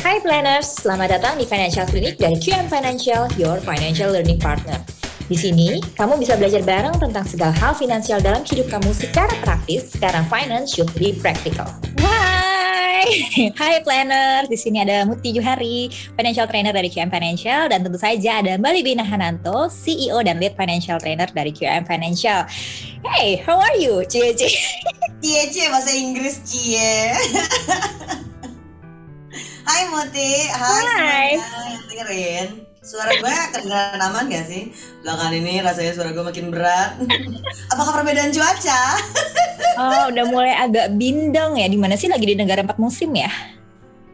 Hai planners, selamat datang di Financial Clinic dari QM Financial, your financial learning partner. Di sini, kamu bisa belajar bareng tentang segala hal finansial dalam hidup kamu secara praktis, karena finance should be practical. Hai, hai planners. Di sini ada Muti Juhari, financial trainer dari QM Financial, dan tentu saja ada Mbak Libina Hananto, CEO dan lead financial trainer dari QM Financial. Hey, how are you, Cie Cie? Cie Cie bahasa Inggris Cie. Hai Muti, hai, Hai. semuanya yang dengerin. Suara gue kedengeran aman gak sih? Belakangan ini rasanya suara gue makin berat. Apakah perbedaan cuaca? Oh, udah mulai agak bindeng ya. Di mana sih lagi di negara empat musim ya?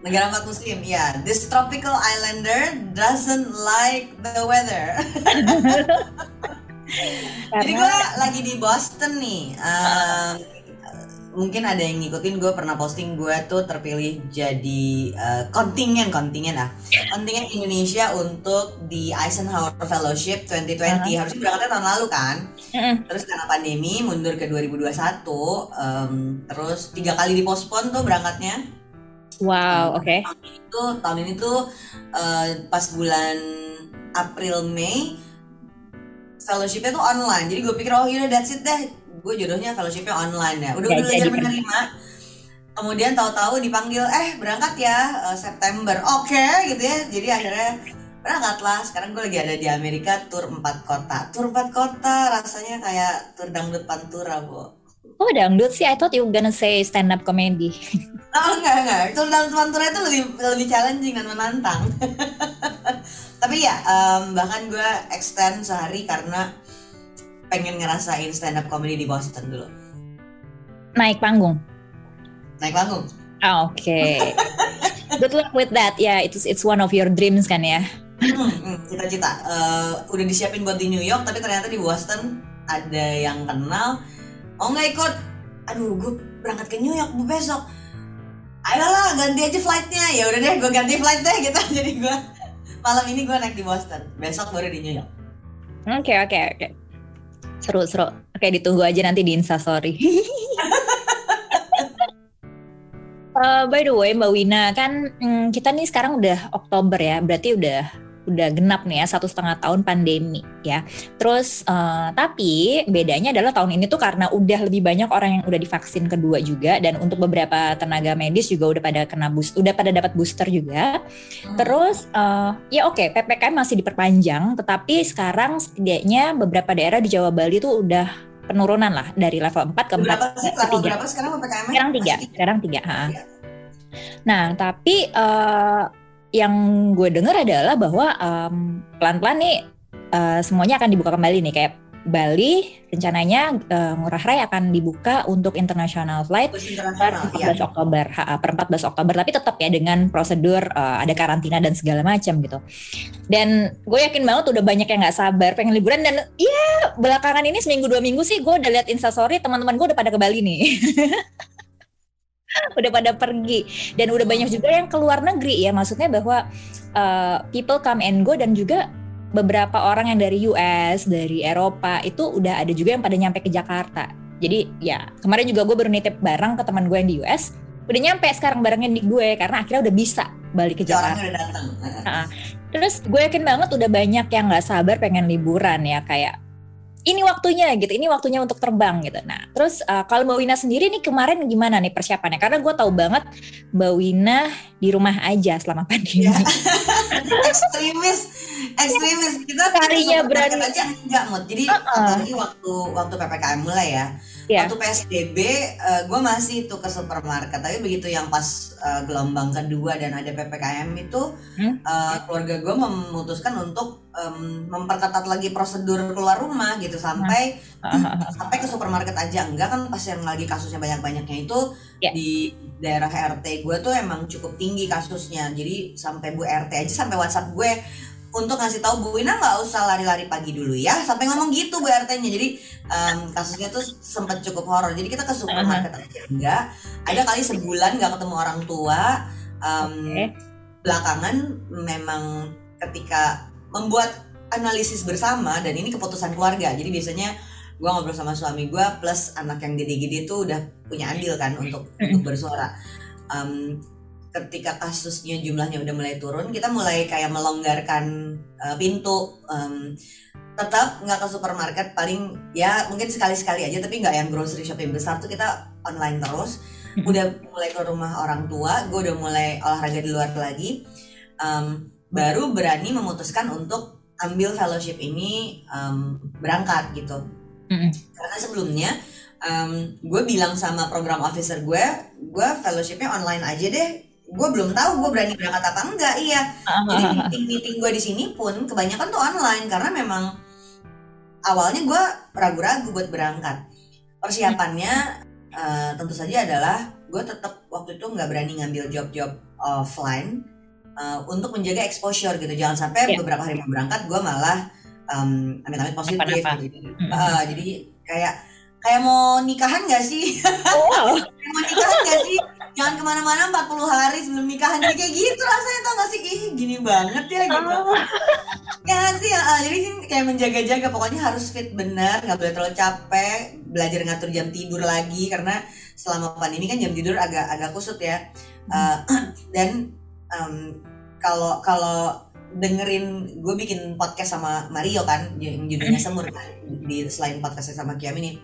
Negara empat musim, ya. This tropical islander doesn't like the weather. Jadi gue lagi di Boston nih. Um, mungkin ada yang ngikutin gue pernah posting gue tuh terpilih jadi uh, kontingen kontingen lah kontingen Indonesia untuk di Eisenhower Fellowship 2020 Uh-huh. harusnya berangkatnya tahun lalu kan Mm-mm. terus karena pandemi mundur ke 2021 um, terus tiga kali dipospon tuh berangkatnya Wow, oke. itu tahun ini tuh uh, pas bulan April Mei fellowshipnya tuh online jadi gue pikir oh yaudah that's it deh gue jodohnya fellowshipnya online ya udah udah belajar jadi, kan? menerima kemudian tahu-tahu dipanggil eh berangkat ya uh, September oke gitu ya jadi akhirnya berangkatlah sekarang gue lagi ada di Amerika tur empat kota tur empat kota rasanya kayak tur dangdut pantura bu Oh, dangdut sih. I thought you gonna say stand up comedy. Oh enggak enggak, itu dalam pantura itu lebih lebih challenging dan menantang. Tapi ya em, bahkan gue extend sehari karena pengen ngerasain stand up comedy di Boston dulu. Naik panggung. Naik panggung. Ah, Oke. Good luck with that. Ya, it's it's one of your dreams kan ya. Hmm, hmm, Cita-cita. Eh, udah disiapin buat di New York, tapi ternyata di Boston ada yang kenal. Oh nggak ikut? Aduh, gue berangkat ke New York bu besok. Ayolah ganti aja flightnya. Ya udah deh, gue ganti flight deh gitu. Jadi gue malam ini gue naik di Boston. Besok baru di New York. Oke, oke, oke. Seru, seru. Oke, ditunggu aja nanti di Instastory. Eh, by the way, Mbak Wina, kan mm, kita nih sekarang udah Oktober ya, berarti udah udah genap nih ya satu setengah tahun pandemi ya. Terus eh, tapi bedanya adalah tahun ini tuh karena udah lebih banyak orang yang udah divaksin kedua juga dan untuk beberapa tenaga medis juga udah pada kena boost, udah pada dapat booster juga. Terus eh, ya oke PPKM masih diperpanjang, tetapi sekarang setidaknya beberapa daerah di Jawa Bali tuh udah penurunan lah dari level 4 ke 4 berapa sih ke level 3. berapa sekarang ppkm? Sekarang tiga, Masih sekarang tiga. ha. Tiga. Nah, tapi eh, yang gue dengar adalah bahwa em, pelan-pelan nih eh, semuanya akan dibuka kembali nih kayak Bali rencananya eh, Ngurah Rai akan dibuka untuk international flight per internasional 14 ya. Oktober, ha, per 14 Oktober, tapi tetap ya dengan prosedur eh, ada karantina dan segala macam gitu. Dan gue yakin banget udah banyak yang nggak sabar pengen liburan dan ya belakangan ini seminggu dua minggu sih gue udah lihat instastory teman-teman gue udah pada ke Bali nih. udah pada pergi. Dan udah banyak juga yang keluar negeri ya. Maksudnya bahwa eh, people come and go dan juga beberapa orang yang dari US dari Eropa itu udah ada juga yang pada nyampe ke Jakarta. Jadi ya kemarin juga gue baru nitip barang ke teman gue yang di US udah nyampe sekarang barangnya di gue karena akhirnya udah bisa balik ke Ya, Jakarta. udah datang. Terus gue yakin banget udah banyak yang nggak sabar pengen liburan ya. Kayak ini waktunya gitu, ini waktunya untuk terbang gitu. Nah, terus uh, kalau Mbak Wina sendiri nih kemarin gimana nih persiapannya? Karena gue tahu banget Mbak Wina di rumah aja selama pandemi. Ya. ekstremis ekstremis kita supermarket berani. aja enggak mood jadi Uh-uh. apalagi waktu waktu ppkm mulai ya Iya. waktu psbb gue masih tuh ke supermarket tapi begitu yang pas eh, gelombang kedua dan ada ppkm itu Hmm. eh, keluarga gue memutuskan untuk em, memperketat lagi prosedur keluar rumah gitu sampai sampai ke supermarket aja enggak kan pas yang lagi kasusnya banyak-banyaknya itu Ya. di daerah RT gue tuh emang cukup tinggi kasusnya jadi sampai Bu RT aja sampai WhatsApp gue untuk ngasih tahu Bu Wina nggak usah lari-lari pagi dulu ya. Sampai ngomong gitu Bu RT-nya jadi em, kasusnya tuh sempat cukup horor. Jadi kita ke supermarket aja. Enggak ada kali sebulan nggak ketemu orang tua. Em, Oke. belakangan memang ketika membuat analisis bersama dan ini keputusan keluarga. Jadi biasanya gue ngobrol sama suami gue plus anak yang gede-gede tuh udah punya andil kan untuk untuk bersuara. Em, ketika kasusnya jumlahnya udah mulai turun kita mulai kayak melonggarkan uh, pintu um, tetap nggak ke supermarket paling ya mungkin sekali-sekali aja tapi nggak yang grocery shop yang besar tuh kita online terus. Udah mulai ke rumah orang tua gue udah mulai olahraga di luar lagi. Um, baru berani memutuskan untuk ambil fellowship ini um, berangkat gitu. Mm-hmm. karena sebelumnya um, gue bilang sama program officer gue gue fellowshipnya online aja deh gue belum tahu gue berani berangkat apa enggak iya jadi meeting meeting gue di sini pun kebanyakan tuh online karena memang awalnya gue ragu-ragu buat berangkat persiapannya uh, tentu saja adalah gue tetap waktu itu nggak berani ngambil job-job offline uh, untuk menjaga exposure gitu jangan sampai yeah. beberapa hari mau berangkat gue malah um, amit-amit positif gitu. Uh, jadi kayak kayak mau nikahan gak sih? Oh. mau nikahan gak sih? Jangan ke mana-mana 40 hari sebelum nikahan jadi kayak gitu rasanya tau gak sih? Ih gini banget ya gitu. Oh. ya sih ya, jadi kayak menjaga-jaga pokoknya harus fit benar, nggak boleh terlalu capek, belajar ngatur jam tidur lagi karena selama pandemi kan jam tidur agak agak kusut ya. Uh, dan um, kalau kalau dengerin gue bikin podcast sama Mario kan yang judulnya semur kan di selain podcastnya sama Kiam ini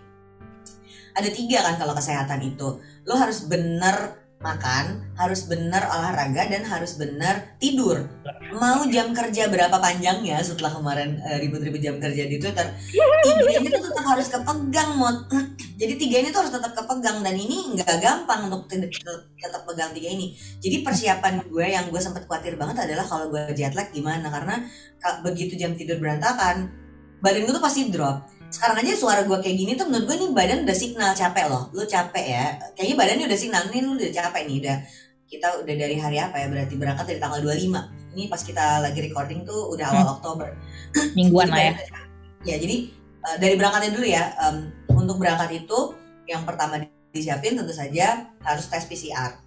ada tiga kan kalau kesehatan itu lo harus bener makan harus bener olahraga dan harus bener tidur. Mau jam kerja berapa panjangnya setelah kemarin uh, ribut-ribut jam kerja di Twitter? Ini tuh tetap harus kepegang mod jadi tiga ini tuh harus tetap kepegang dan ini nggak gampang untuk tetap pegang tiga ini. Jadi persiapan gue yang gue sempat khawatir banget adalah kalau gue jet lag gimana? Karena begitu jam tidur berantakan badan gue tuh pasti drop sekarang aja suara gue kayak gini tuh menurut gue nih badan udah signal capek loh. Lu capek ya. Kayaknya badannya udah signal nih lu udah capek nih udah. Kita udah dari hari apa ya berarti berangkat dari tanggal 25 ini pas kita lagi recording tuh udah awal hmm. Oktober. Mingguan lah ya. ya jadi uh, dari berangkatnya dulu ya um, untuk berangkat itu yang pertama disiapin tentu saja harus tes PCR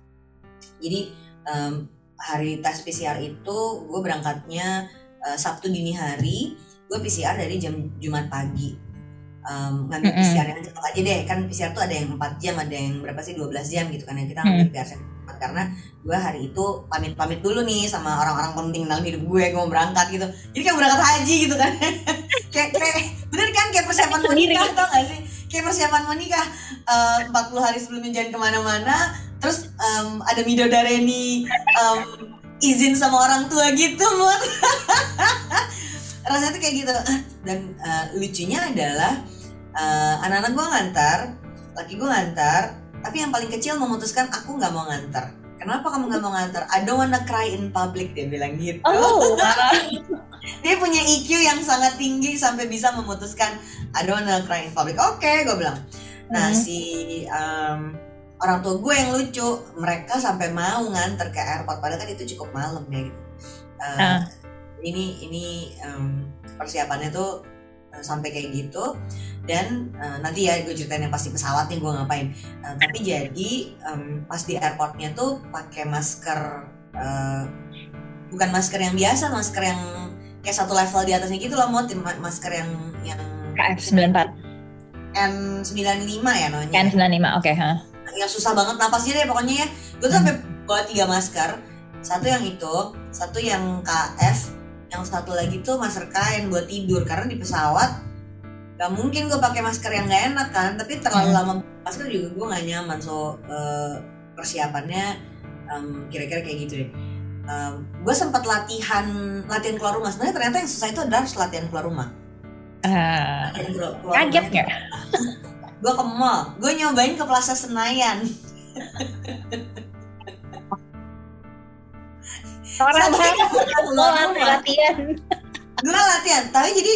jadi um, hari tes PCR itu gue berangkatnya uh, Sabtu dini hari. Gue PCR dari jam Jumat pagi um, ngambil mm -hmm. PCR yang cepat aja deh. Kan PCR tuh ada yang 4 jam ada yang berapa sih 12 jam gitu kan yang kita ngambil mm. -hmm. PCR cepat. Karena gue hari itu pamit-pamit dulu nih sama orang-orang penting dalam hidup gue. Gue mau berangkat gitu. Jadi kayak berangkat haji gitu kan. Kayak kayak bener kan? Kayak persiapan mau nikah tau gak sih? Kayak persiapan mau nikah uh, 40 hari sebelumnya jangan ke mana-mana. Terus um, ada midodareni um, izin sama orang tua gitu buat rasanya tuh kayak gitu. Dan uh, lucunya adalah uh, anak-anak gue ngantar laki gue ngantar tapi yang paling kecil memutuskan aku nggak mau ngantar. Kenapa kamu nggak mau ngantar? I don't wanna cry in public dia bilang gitu. Oh, dia punya EQ yang sangat tinggi sampai bisa memutuskan I don't wanna cry in public. Oke okay, gue bilang. Nah hmm. si um, orang tua gue yang lucu mereka sampai mau nganter ke airport padahal kan itu cukup malam ya gitu. Uh, uh. ini ini um, persiapannya tuh uh, sampai kayak gitu. Dan uh, nanti ya gue ceritain yang pasti pesawat nih gue ngapain. Uh, tapi jadi um, pas di airportnya tuh pakai masker uh, bukan masker yang biasa masker yang kayak satu level di atasnya gitu loh mau masker yang yang KF94 N95 ya namanya. N95 oke okay, huh? yang susah banget napasnya deh pokoknya ya. Gue tuh hmm. sampai bawa tiga masker. Satu yang itu satu yang KF yang satu lagi tuh masker kain buat tidur karena di pesawat gak mungkin gue pakai masker yang gak enak kan tapi terlalu hmm. lama masker juga gue gak nyaman. So uh, persiapannya um, kira-kira kayak gitu deh. Um, gue sempat latihan latihan keluar rumah. Sebenarnya ternyata yang susah itu adalah latihan keluar rumah. Uh, keluar kaget nggak? Gue ke mall gue nyobain ke Plaza Senayan Orang latihan. Gue latihan, tapi jadi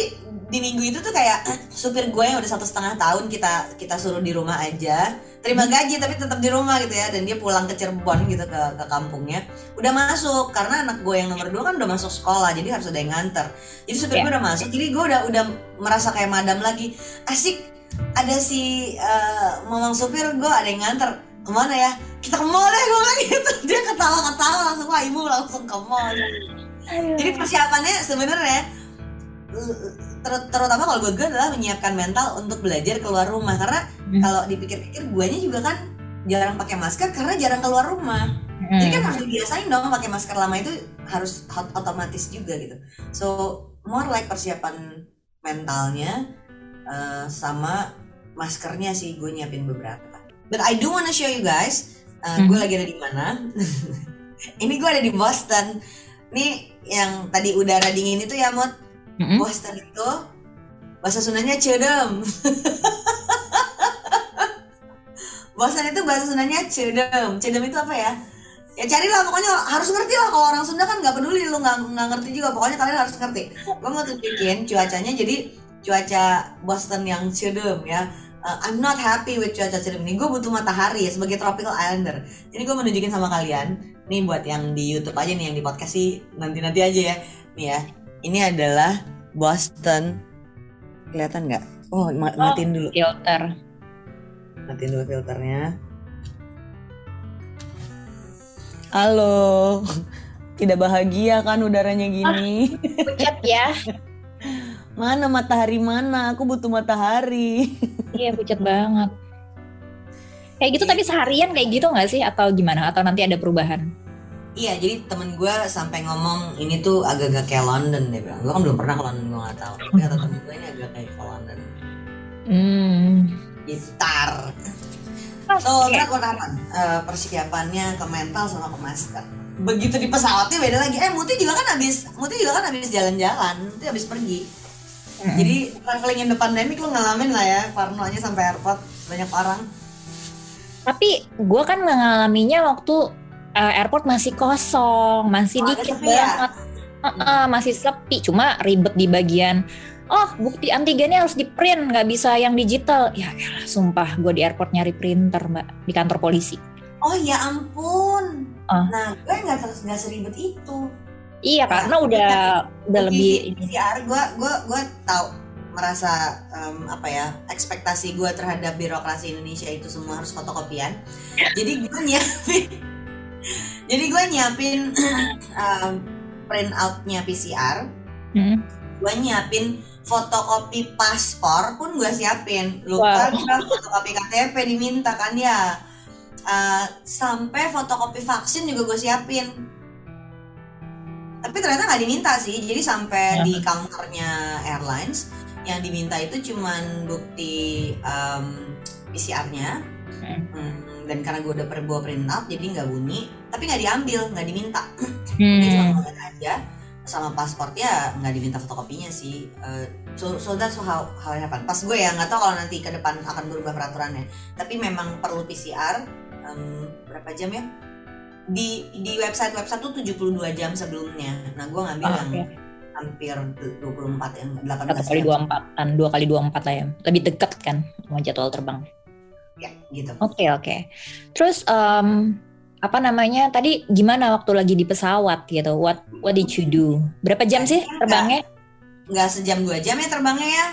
di minggu itu tuh kayak supir gue yang udah satu setengah tahun kita kita suruh di rumah aja. Terima hmm. gaji tapi tetap di rumah gitu ya. Dan dia pulang ke Cirebon gitu ke ke kampungnya. Udah masuk karena anak gue yang nomor dua kan udah masuk sekolah jadi harus ada yang nganter. Jadi supir yeah. gue udah masuk jadi gue udah udah merasa kayak madam lagi. Asik ada si uh, mamang supir gue ada yang nganter ke mana ya kita ke mall deh gue bilang gitu dia ketawa-ketawa langsung wah ibu langsung ke mall jadi persiapannya sebenarnya ter terutama kalau buat gue adalah menyiapkan mental untuk belajar keluar rumah karena hmm. kalau dipikir-pikir guanya juga kan jarang pakai masker karena jarang keluar rumah Hmm. Jadi kan harus dibiasain dong pakai masker lama itu harus otomatis juga gitu. So more like persiapan mentalnya uh, sama maskernya sih gue nyiapin beberapa. But I do wanna show you guys, uh, hmm. gue lagi ada di mana. Ini gue ada di Boston. Nih yang tadi udara dingin itu ya Mot. Mm-hmm. Boston itu bahasa Sundanya cedem. Boston itu bahasa Sundanya cedem. Cedem itu apa ya? ya carilah pokoknya harus ngerti lah kalau orang Sunda kan nggak peduli lu nggak nggak ngerti juga pokoknya kalian harus ngerti gue mau tunjukin cuacanya jadi cuaca Boston yang cedem ya uh, I'm not happy with cuaca cedem ini gue butuh matahari ya sebagai tropical islander. Jadi gue mau nunjukin sama kalian. Nih buat yang di YouTube aja nih yang di podcast sih nanti nanti aja ya. Nih ya ini adalah Boston. Kelihatan nggak? Oh matiin dulu. filter. Matiin dulu filternya. Halo, tidak bahagia kan udaranya gini? Ah, pucat ya. Mana matahari mana? Aku butuh matahari. Iya pucat banget. Kayak gitu tapi seharian kayak gitu nggak sih atau gimana? Atau nanti ada perubahan? Iya, jadi temen gue sampai ngomong ini tuh agak-agak kayak London deh bilang. Gue kan belum pernah ke London, gue gak tahu. Tapi kata temen gue ini agak kayak ke London. Hmm. Gitar. So, okay. apa? Uh, persiapannya ke mental sama ke masker. Begitu di pesawatnya beda lagi. Eh, Muti juga kan habis, Muti juga kan habis jalan-jalan, Muti habis pergi. Mm-hmm. Jadi traveling in the pandemic lu ngalamin lah ya, parnonya sampai airport banyak orang. Tapi gue kan ngalaminya waktu uh, airport masih kosong, masih oh, dikit ya? banget. Ya? Uh, uh, masih sepi, cuma ribet di bagian oh bukti antigennya harus di print nggak bisa yang digital ya elah, sumpah gue di airport nyari printer mbak di kantor polisi oh ya ampun uh. nah gue nggak terus nggak seribet itu iya nah, karena udah udah lebih PCR gue gue gue tahu merasa um, apa ya ekspektasi gue terhadap birokrasi Indonesia itu semua harus fotokopian. Jadi gue nyiapin jadi gue nyiapin um, print outnya PCR hmm. gue nyiapin fotokopi paspor pun gue siapin. Lupa wow. fotokopi KTP diminta kan ya. Uh, sampai fotokopi vaksin juga gue siapin tapi ternyata nggak diminta sih jadi sampai ya. di counternya airlines yang diminta itu cuman bukti um, PCR-nya hmm. hmm. dan karena gue udah bawa print out jadi nggak bunyi tapi nggak diambil nggak diminta hmm. cuma aja sama paspornya nggak diminta fotokopinya sih uh, so, so that's how how it happen pas gue ya nggak tahu kalau nanti ke depan akan berubah peraturannya tapi memang perlu PCR um, berapa jam ya di di website website tuh 72 jam sebelumnya. Nah gue ngambil oh, yang okay. hampir 24 yang 18 satu kali 24 kan dua kali 24 lah ya. Lebih dekat kan sama jadwal terbang. Ya gitu. Oke okay, oke. Okay. terus um, apa namanya tadi gimana waktu lagi di pesawat gitu? What what did you do? Berapa jam sih terbangnya? Nggak sejam dua jam ya terbangnya ya.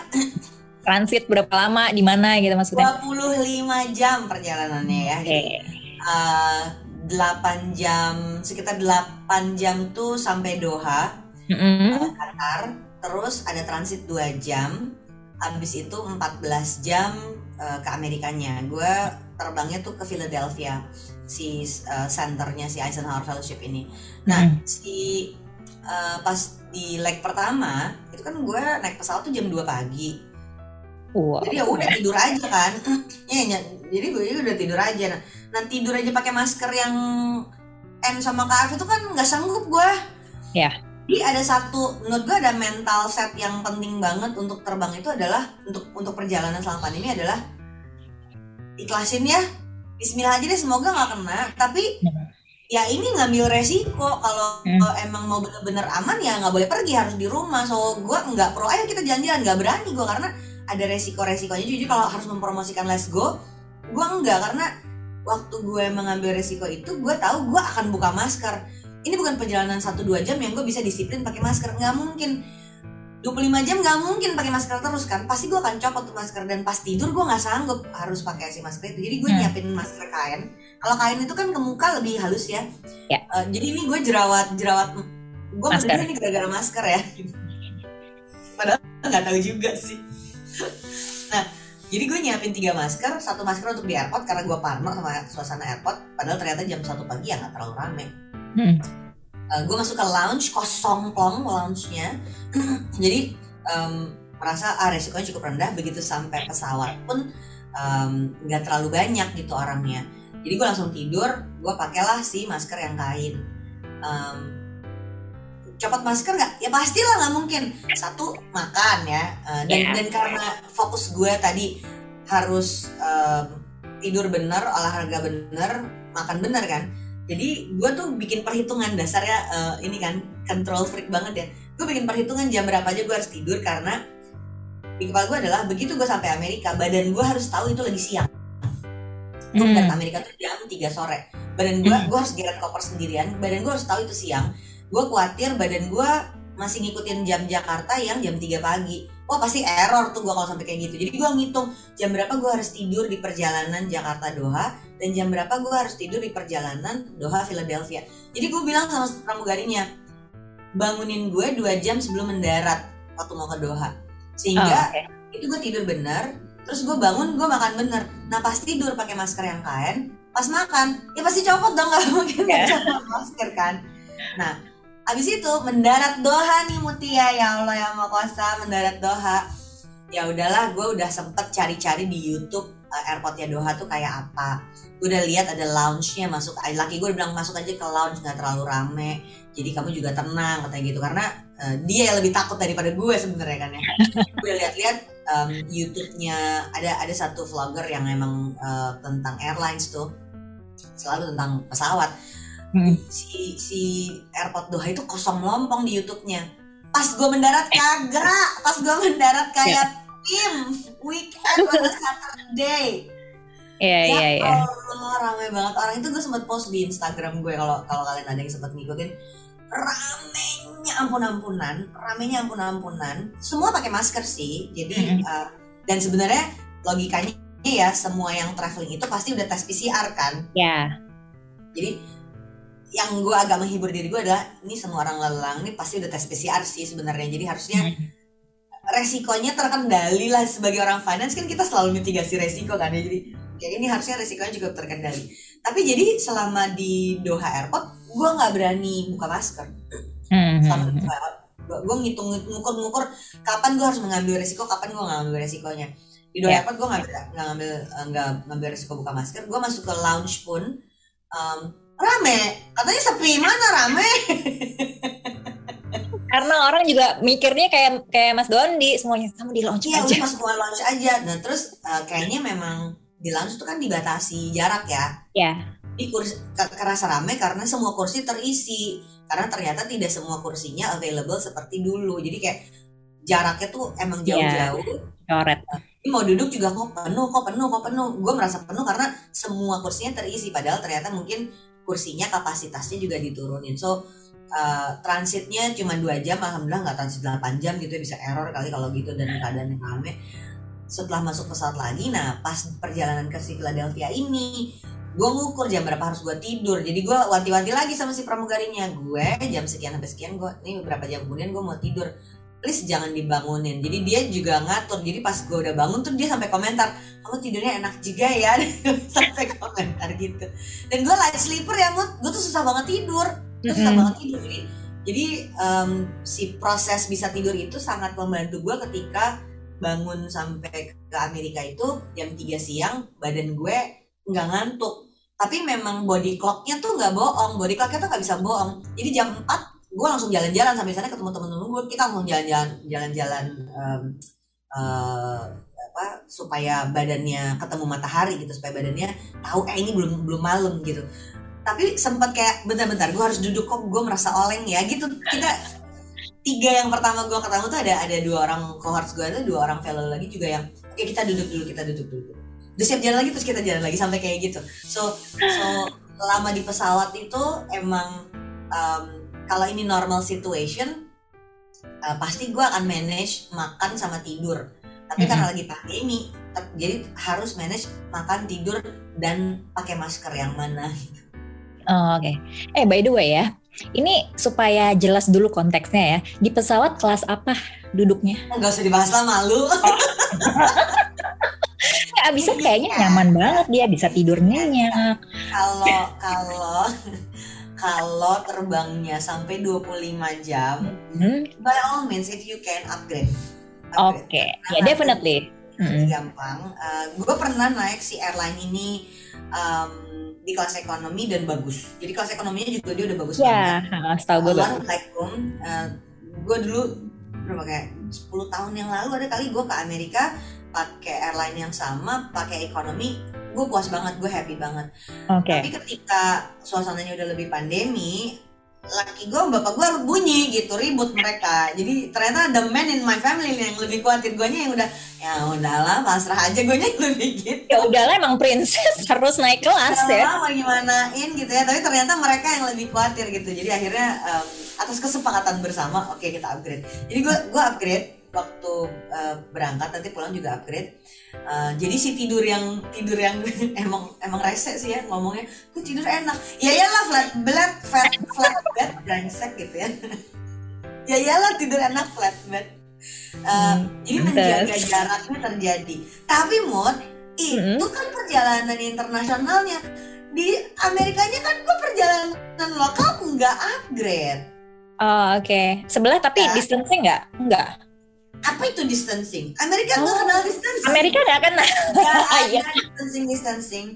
Transit berapa lama di mana gitu maksudnya? 25 jam perjalanannya ya. Okay. uh, 8 jam sekitar 8 jam tuh sampai Doha mm -hmm. uh, Qatar terus ada transit 2 jam habis itu 14 jam uh, ke Amerikanya gue terbangnya tuh ke Philadelphia si uh, centernya si Eisenhower Fellowship ini. Nah, hmm. si uh, pas di leg pertama itu kan gue naik pesawat tuh jam 2 pagi. Wow. Jadi ya udah tidur aja kan. ya, ya, jadi gue udah tidur aja. Nah, nah tidur aja pakai masker yang N sama KF itu kan nggak sanggup gue. Ya. Yeah. Jadi ada satu, menurut gue ada mental set yang penting banget untuk terbang itu adalah untuk untuk perjalanan selama pandemi adalah ikhlasin ya Bismillah aja deh semoga nggak kena tapi hmm. ya ini ngambil resiko kalau hmm. emang mau bener-bener aman ya nggak boleh pergi harus di rumah so gue nggak pro ayo kita jalan-jalan nggak berani gue karena ada resiko-resikonya. Jadi kalau harus mempromosikan let's go gue enggak. Karena waktu gue mengambil resiko itu gue tahu gue akan buka masker. Ini bukan perjalanan 1-2 jam yang gue bisa disiplin pakai masker. Nggak mungkin. 25 jam nggak mungkin pakai masker terus kan. Pasti gue akan copot tuh masker dan pas tidur gue nggak sanggup harus pakai si masker itu. Jadi gue hmm. nyiapin masker kain. Kalau kain itu kan ke muka lebih halus ya, ya. Uh, jadi ini gue jerawat jerawat gue berdua ini gara-gara masker ya. Padahal nggak tahu juga sih nah jadi gue nyiapin tiga masker satu masker untuk di airport karena gue partner sama suasana airport padahal ternyata jam satu pagi ya nggak terlalu rame. Hmm. uh, gue masuk ke lounge kosong plong lounge-nya. Jadi um, merasa ah resikonya cukup rendah begitu sampai pesawat pun nggak um, terlalu banyak gitu orangnya. Jadi gue langsung tidur gue pakailah si masker yang kain. Um, copot masker nggak? Ya pastilah nggak mungkin. Satu makan ya. Uh, dan yeah. dan karena fokus gue tadi harus um, tidur bener olahraga bener makan bener kan. Jadi gue tuh bikin perhitungan dasarnya uh, ini kan control freak banget ya. Gue bikin perhitungan jam berapa aja gue harus tidur karena di kepala gue adalah begitu gue sampai Amerika badan gue harus tahu itu lagi siang. Gue hmm. Amerika tuh jam 3 sore. Badan gue hmm. gue harus geret koper sendirian badan gue harus tahu itu siang gue khawatir badan gue masih ngikutin jam Jakarta yang jam 3 pagi. Wah pasti error tuh gue kalau sampai kayak gitu. Jadi gue ngitung jam berapa gue harus tidur di perjalanan Jakarta Doha dan jam berapa gue harus tidur di perjalanan Doha Philadelphia. Jadi gue bilang sama pramugarinya bangunin gue dua jam sebelum mendarat waktu mau ke Doha. Sehingga oh, okay. itu gue tidur benar terus gue bangun gue makan bener. Nah pas tidur pakai masker yang kain pas makan ya pasti copot dong gak mungkin yeah. copot masker kan. Nah abis itu mendarat Doha nih Mutia. Ya Allah yang mau kuasa mendarat Doha. Ya udahlah gue udah sempet cari-cari di YouTube uh, airportnya Doha tuh kayak apa. Gue udah lihat ada lounge-nya masuk laki gue bilang masuk aja ke lounge nggak terlalu rame. Jadi kamu juga tenang katanya gitu. Karena uh, dia yang lebih takut daripada gue sebenarnya kan ya. Gue lihat-lihat um, YouTube-nya ada ada satu vlogger yang emang uh, tentang airlines tuh. Selalu tentang pesawat hmm. si si airport Doha itu kosong melompong di YouTube-nya pas gue mendarat kagak pas gue mendarat kayak yeah tim weekend pada Saturday Iya ya iya iya. Ramai banget orang itu gue sempat post di Instagram gue kalau kalau kalian ada yang sempat ngikutin ramenya ampun ampunan ramenya ampun ampunan semua pakai masker sih jadi mm -hmm. uh, dan sebenarnya logikanya ya semua yang traveling itu pasti udah tes PCR kan ya yeah. jadi yang gue agak menghibur diri gue adalah ini semua orang lelang ini pasti udah tes PCR sih sebenarnya. Jadi harusnya mm -hmm. resikonya terkendali lah sebagai orang finance. Kan kita selalu mitigasi resiko kan ya. Jadi kayak ini harusnya resikonya juga terkendali. Tapi jadi selama di Doha Airport gue nggak berani buka masker. Hmm, selama di Doha Airport gue ngitung ngukur-ngukur kapan gue harus mengambil resiko kapan gue nggak ngambil resikonya. Di Doha yeah. Airport gue nggak nggak ngambil nggak ngambil resiko buka masker. Gue masuk ke lounge pun um, rame katanya sepi mana rame karena orang juga mikirnya kayak kayak Mas Dondi semuanya kamu di launch iya, aja. Iya, semua launch aja. Nah, terus uh, kayaknya memang di launch itu kan dibatasi jarak ya. Iya. Di kursi kerasa rame karena semua kursi terisi. Karena ternyata tidak semua kursinya available seperti dulu. Jadi kayak jaraknya tuh emang iya. jauh-jauh. Coret. Uh, ini mau duduk juga kok penuh, kok penuh, kok penuh. Gue merasa penuh karena semua kursinya terisi. Padahal ternyata mungkin kursinya kapasitasnya juga diturunin. So uh, transitnya cuma dua jam alhamdulillah nggak transit 8 jam gitu ya bisa error kali kalau gitu dan keadaan yang rame. Setelah masuk pesawat lagi nah pas perjalanan ke si Philadelphia ini gue ngukur jam berapa harus gue tidur. Jadi gue wanti-wanti lagi sama si pramugarinya. Gue jam sekian sampai sekian gue ini beberapa jam? Kemudian gue mau tidur please jangan dibangunin. Jadi dia juga ngatur. Jadi pas gue udah bangun tuh dia sampai komentar kamu tidurnya enak juga ya. Sampai komentar gitu. Dan gue light sleeper ya gue tuh susah banget tidur. Itu susah banget tidur. Jadi jadi um, si proses bisa tidur itu sangat membantu gue ketika bangun sampai ke Amerika itu jam 3 siang badan gue nggak ngantuk. Tapi memang body clocknya tuh nggak bohong. Body clocknya tuh nggak bisa bohong. Jadi jam 4 gue langsung jalan-jalan sampai sana ketemu temen-temen gue kita langsung jalan-jalan jalan-jalan um, uh, apa supaya badannya ketemu matahari gitu supaya badannya tahu eh ini belum belum malam gitu. Tapi sempat kayak bentar-bentar gue harus duduk kok gue merasa oleng ya gitu. Kita tiga yang pertama gue ketemu tuh ada ada dua orang cohorts gue ada dua orang fellow lagi juga yang oke kita duduk dulu kita duduk dulu. Udah siap jalan lagi terus kita jalan lagi sampai kayak gitu. So so lama di pesawat itu emang um, kalau ini normal situation uh, pasti gue akan manage makan sama tidur tapi mm -hmm. karena lagi pandemi jadi harus manage makan tidur dan pakai masker yang mana gitu Oh, Oke. Okay. Eh by the way ya, ini supaya jelas dulu konteksnya ya. Di pesawat kelas apa duduknya? Enggak usah dibahas lah malu. Oh. abisnya kayaknya nyaman banget dia bisa tidur nyenyak. Kalau kalau kalau terbangnya sampai 25 jam, Hmm, by all means if you can upgrade. Oke, Upgrade. ya definitely. Lebih Mm. gampang. gue pernah naik si airline ini um, di kelas ekonomi dan bagus. Jadi kelas ekonominya juga dia udah bagus Ya, banget. setahu gue bagus. Assalamualaikum. gue dulu berapa kayak 10 tahun yang lalu ada kali gue ke Amerika pakai airline yang sama, pakai ekonomi. Gue puas banget, gue happy banget. Oke. Tapi ketika suasananya udah lebih pandemi, laki gue bapak gue bunyi gitu ribut mereka. Jadi ternyata the man in my family yang lebih khawatir gue yang udah ya udahlah pasrah aja. Gue yang lebih gitu. Ya udahlah emang princess harus naik kelas ya. mau gimanain gitu ya. Tapi ternyata mereka yang lebih khawatir gitu. Jadi akhirnya em, atas kesepakatan bersama oke kita upgrade. Jadi gue gue upgrade waktu eh, berangkat nanti pulang juga upgrade. Eh, jadi si tidur yang tidur yang emang emang rese sih ya ngomongnya. Gue tidur enak? Ya iyalah flat bed flat flat bed brengsek gitu ya. Ya iyalah tidur enak flat bed. Eh, Hmm, jadi menjaga jaraknya terjadi. Tapi mod itu Hmm. kan perjalanan internasionalnya. Di Amerikanya kan gue perjalanan lokal nggak upgrade? Oh, Oke, sebelah tapi Ya. distancing nggak? Nggak. Apa itu distancing Amerika nggak Oh. kenal distancing Amerika nggak? Nggak Iya. ada distancing distancing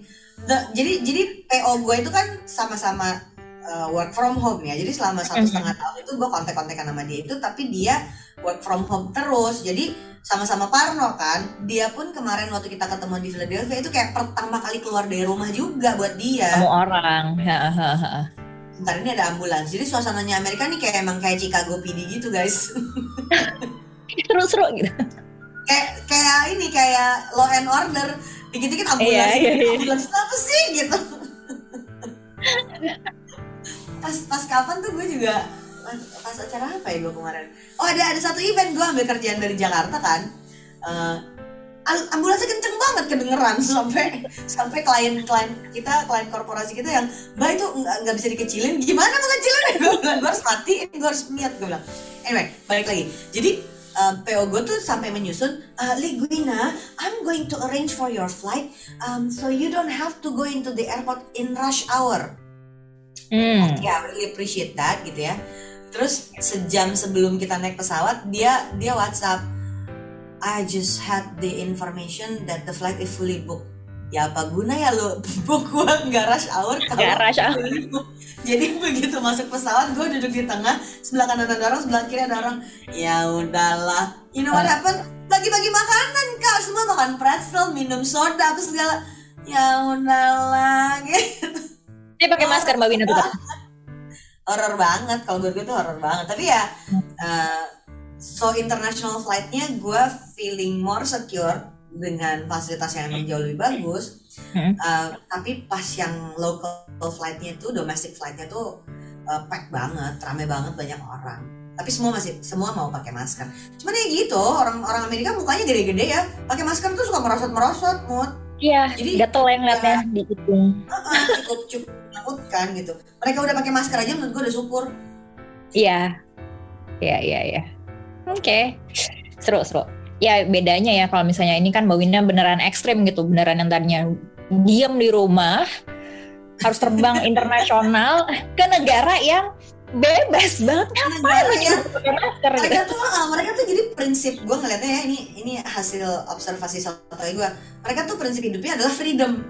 The- jadi jadi PO gue itu kan sama-sama uh, work from home ya jadi selama satu Mhm. setengah tahun itu gue kontak-kontakan sama dia itu tapi dia work from home terus jadi sama-sama Parno kan dia pun kemarin waktu kita ketemu di Philadelphia itu kayak pertama kali keluar dari rumah juga buat dia Kamu orang. Ntar ini ada ambulans jadi suasananya Amerika nih kayak emang kayak Chicago PD gitu guys Seru-seru gitu. kayak kayak ini kayak law and order. Dikit-dikit ambulans Iya, iya, iya. ambulans apa sih gitu. Pas pas kapan tuh gue juga pas acara apa ya gue kemarin? Oh ada ada satu event gue ambil kerjaan dari Jakarta kan. Al- ambulansnya kenceng banget kedengeran sampai sampai klien klien kita klien korporasi kita yang mbak itu nggak nggak bisa dikecilin. Gimana mau kecilin gue bilang gue harus matiin gue harus niat gue bilang. Anyway balik lagi. Jadi uh, PO gue tuh sampai menyusun uh, Liguina I'm going to arrange for your flight um, so you don't have to go into the airport in rush hour. Hmm. ya really appreciate that gitu ya. Terus sejam sebelum kita naik pesawat dia dia WhatsApp I just had the information that the flight is fully booked ya apa guna ya lo book gua nggak rush hour kalau Nggak rush hour. jadi begitu masuk pesawat gue duduk di tengah sebelah kanan ada orang sebelah kiri ada orang. Ya udahlah. You know what Ah. happened? Bagi-bagi makanan kak. Semua makan pretzel minum soda apa segala. Ya udahlah gitu. Dia pakai masker Mbak Wina tetap. horor banget. Kalau gue tuh horor banget. Tapi ya uh, so international flightnya gue feeling more secure dengan fasilitas yang emang jauh lebih bagus Hmm. Uh, tapi pas yang local flightnya tuh domestic flightnya tuh uh, pack banget rame banget banyak orang tapi semua masih semua mau pakai masker cuman ya gitu orang orang Amerika mukanya gede-gede ya pakai masker tuh suka merosot-merosot mood Iya, Jadi- gatel yang ngeliatnya di hidung. Uh-uh, cukup cukup menakutkan gitu mereka udah pakai masker aja menurut gue udah syukur Iya. Iya, iya, iya. Oke. Seru, seru. Ya bedanya ya kalau misalnya ini kan Mbak beneran ekstrim gitu, beneran yang tadinya diam di rumah harus terbang internasional ke negara yang bebas banget ngapain lu pakai masker gitu. mereka tuh ah, mereka tuh jadi prinsip gue ngeliatnya ya ini ini hasil observasi sotoy gue mereka tuh prinsip hidupnya adalah freedom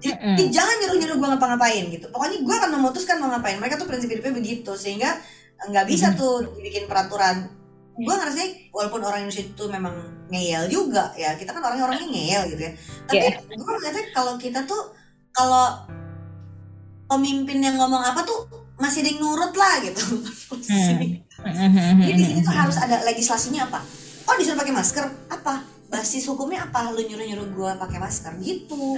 jadi Mm-mm. jangan nyuruh nyuruh gue ngapa-ngapain gitu pokoknya gue akan memutuskan mau ngapain mereka tuh prinsip hidupnya begitu sehingga nggak bisa Mm. tuh dibikin peraturan gue ngerasa walaupun orang Indonesia itu memang ngeyel juga ya kita kan orangnya orangnya ngeyel gitu ya tapi Iya. gue ngeliatnya kalau kita tuh kalau pemimpin yang ngomong apa tuh masih ada yang nurut lah gitu Hmm. jadi di sini tuh harus ada legislasinya apa? Oh disuruh pakai masker? Apa? Basis hukumnya apa? Lu nyuruh nyuruh gue pakai masker gitu.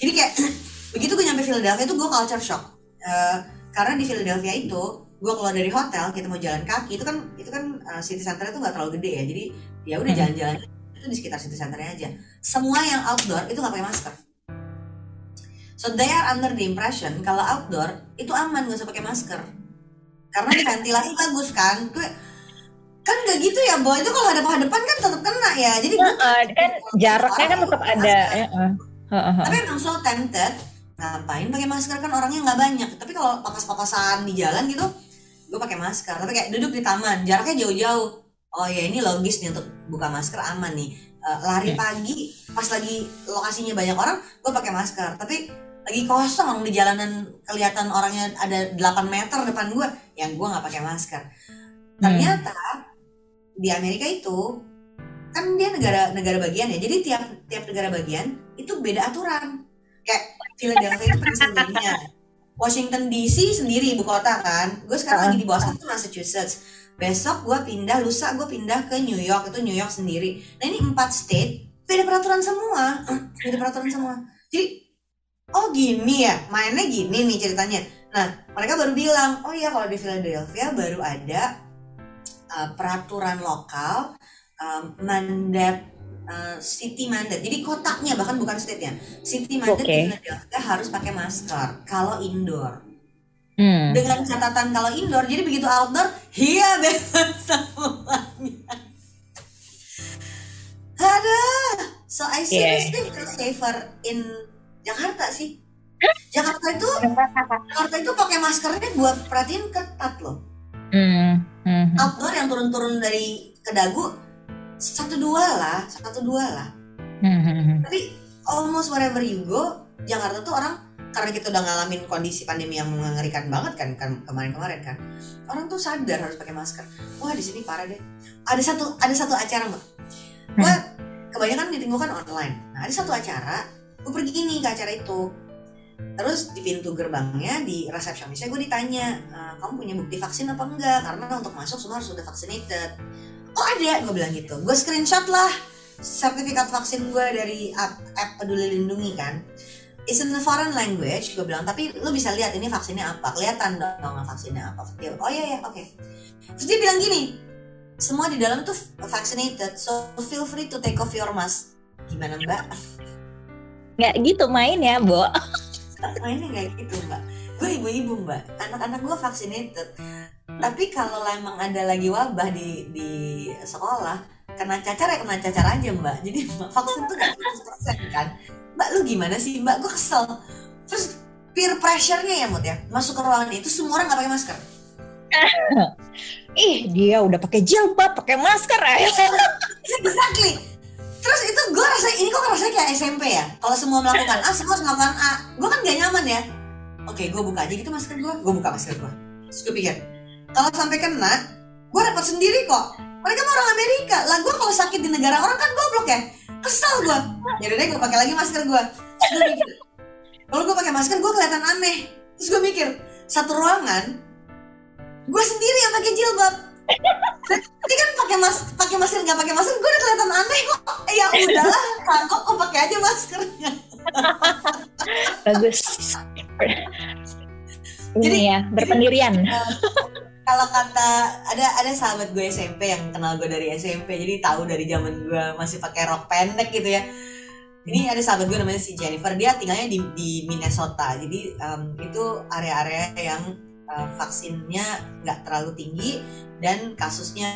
Jadi kayak begitu gue nyampe Philadelphia itu gue culture shock. Eh, karena di Philadelphia itu gue keluar dari hotel kita mau jalan kaki itu kan itu kan eh, city center itu nggak terlalu gede ya jadi ya udah Hmm. jalan-jalan itu di sekitar city centernya aja semua yang outdoor itu nggak pakai masker so they are under the impression kalau outdoor itu aman nggak usah pakai masker karena ventilasi bagus kan gue kan gak gitu ya, boy. Itu kalau hadap-hadapan kan tetap kena ya. Jadi gue uh, kan jaraknya kan tetap ada. Ya, uh. Uh, uh, uh. Tapi emang so tempted. Ngapain pakai masker kan orangnya nggak banyak. Tapi kalau papas-papasan di jalan gitu, gue pakai masker. Tapi kayak duduk di taman, jaraknya jauh-jauh. Oh ya ini logis nih untuk buka masker aman nih. Uh, lari pagi, pas lagi lokasinya banyak orang, gue pakai masker. Tapi lagi kosong di jalanan kelihatan orangnya ada 8 meter depan gue yang gue nggak pakai masker ternyata hmm. di Amerika itu kan dia negara negara bagian ya jadi tiap tiap negara bagian itu beda aturan kayak Philadelphia itu Pennsylvania Washington DC sendiri ibu kota kan? Gue sekarang lagi di Boston tuh Massachusetts. Besok gue pindah lusa gue pindah ke New York. Itu New York sendiri. Nah ini empat state beda peraturan semua. Beda peraturan semua. Jadi oh gini ya. Mainnya gini nih ceritanya. Nah mereka baru bilang oh iya kalau di Philadelphia baru ada uh, peraturan lokal uh, mandat uh, city mandat jadi kotaknya bahkan bukan state ya city mandat okay. di Philadelphia harus pakai masker kalau indoor hmm. dengan catatan kalau indoor jadi begitu outdoor iya bebas semuanya ada so I seriously yeah. feel safer in Jakarta sih. Jakarta itu Jakarta itu pakai maskernya buat perhatiin ketat loh. Mm, mm, Outdoor yang turun-turun dari ke dagu satu dua lah, satu dua lah. Mm, Tapi almost wherever you go, Jakarta tuh orang karena kita udah ngalamin kondisi pandemi yang mengerikan banget kan, kan kemarin-kemarin kan orang tuh sadar harus pakai masker. Wah di sini parah deh. Ada satu ada satu acara mbak. Gue kebanyakan meeting gue kan online. Nah ada satu acara gue pergi ini ke acara itu. Terus di pintu gerbangnya di resepsionisnya gue ditanya e, kamu punya bukti vaksin apa enggak? Karena untuk masuk semua harus sudah vaccinated oh ada gue bilang gitu gue screenshot lah sertifikat vaksin gue dari app, app peduli lindungi kan It's in a foreign language, gue bilang, tapi lu bisa lihat ini vaksinnya apa, kelihatan dong vaksinnya apa. Dia, oh iya ya, oke. Okay. Terus dia bilang gini, semua di dalam tuh vaccinated, so feel free to take off your mask. Gimana mbak? nggak gitu main ya Bo mainnya nggak gitu mbak gue ibu-ibu mbak anak-anak gue vaccinated tapi kalau emang ada lagi wabah di di sekolah kena cacar ya kena cacar aja mbak. Jadi mbak, vaksin tuh gak 100% kan? Mbak lu gimana sih? Mbak gue kesel. Terus peer pressure-nya ya mut ya? Masuk ke ruangan itu semua orang nggak pakai masker? Ih dia udah pakai jilbab pakai masker ya exactly. Terus itu gue rasa ini kok rasanya kayak SMP ya? Kalau semua melakukan A semua harus melakukan A. Gue kan gak nyaman ya? Oke gue buka aja gitu masker gue gue buka masker gue terus gue pikir kalau sampai kena gue repot sendiri kok. Mereka mau orang Amerika. Lah gue kalau sakit di negara orang kan goblok ya. Kesel gue ya udah deh gue pakai lagi masker gue terus gue mikir kalau gue pakai masker gue kelihatan aneh. Terus gue mikir satu ruangan gue sendiri yang pakai jilbab. Ini kan pakai mas pakai masker nggak pakai masker gue udah kelihatan aneh kok. Eh, ya udahlah kok kok pakai aja maskernya. Bagus. Jadi ya berpendirian. uh, kalau kata ada ada sahabat gue SMP yang kenal gue dari SMP jadi tahu dari zaman gue masih pakai rok pendek gitu ya. Ini ada sahabat gue namanya si Jennifer dia tinggalnya di, di Minnesota. Jadi um, itu area-area yang uh, vaksinnya nggak terlalu tinggi dan kasusnya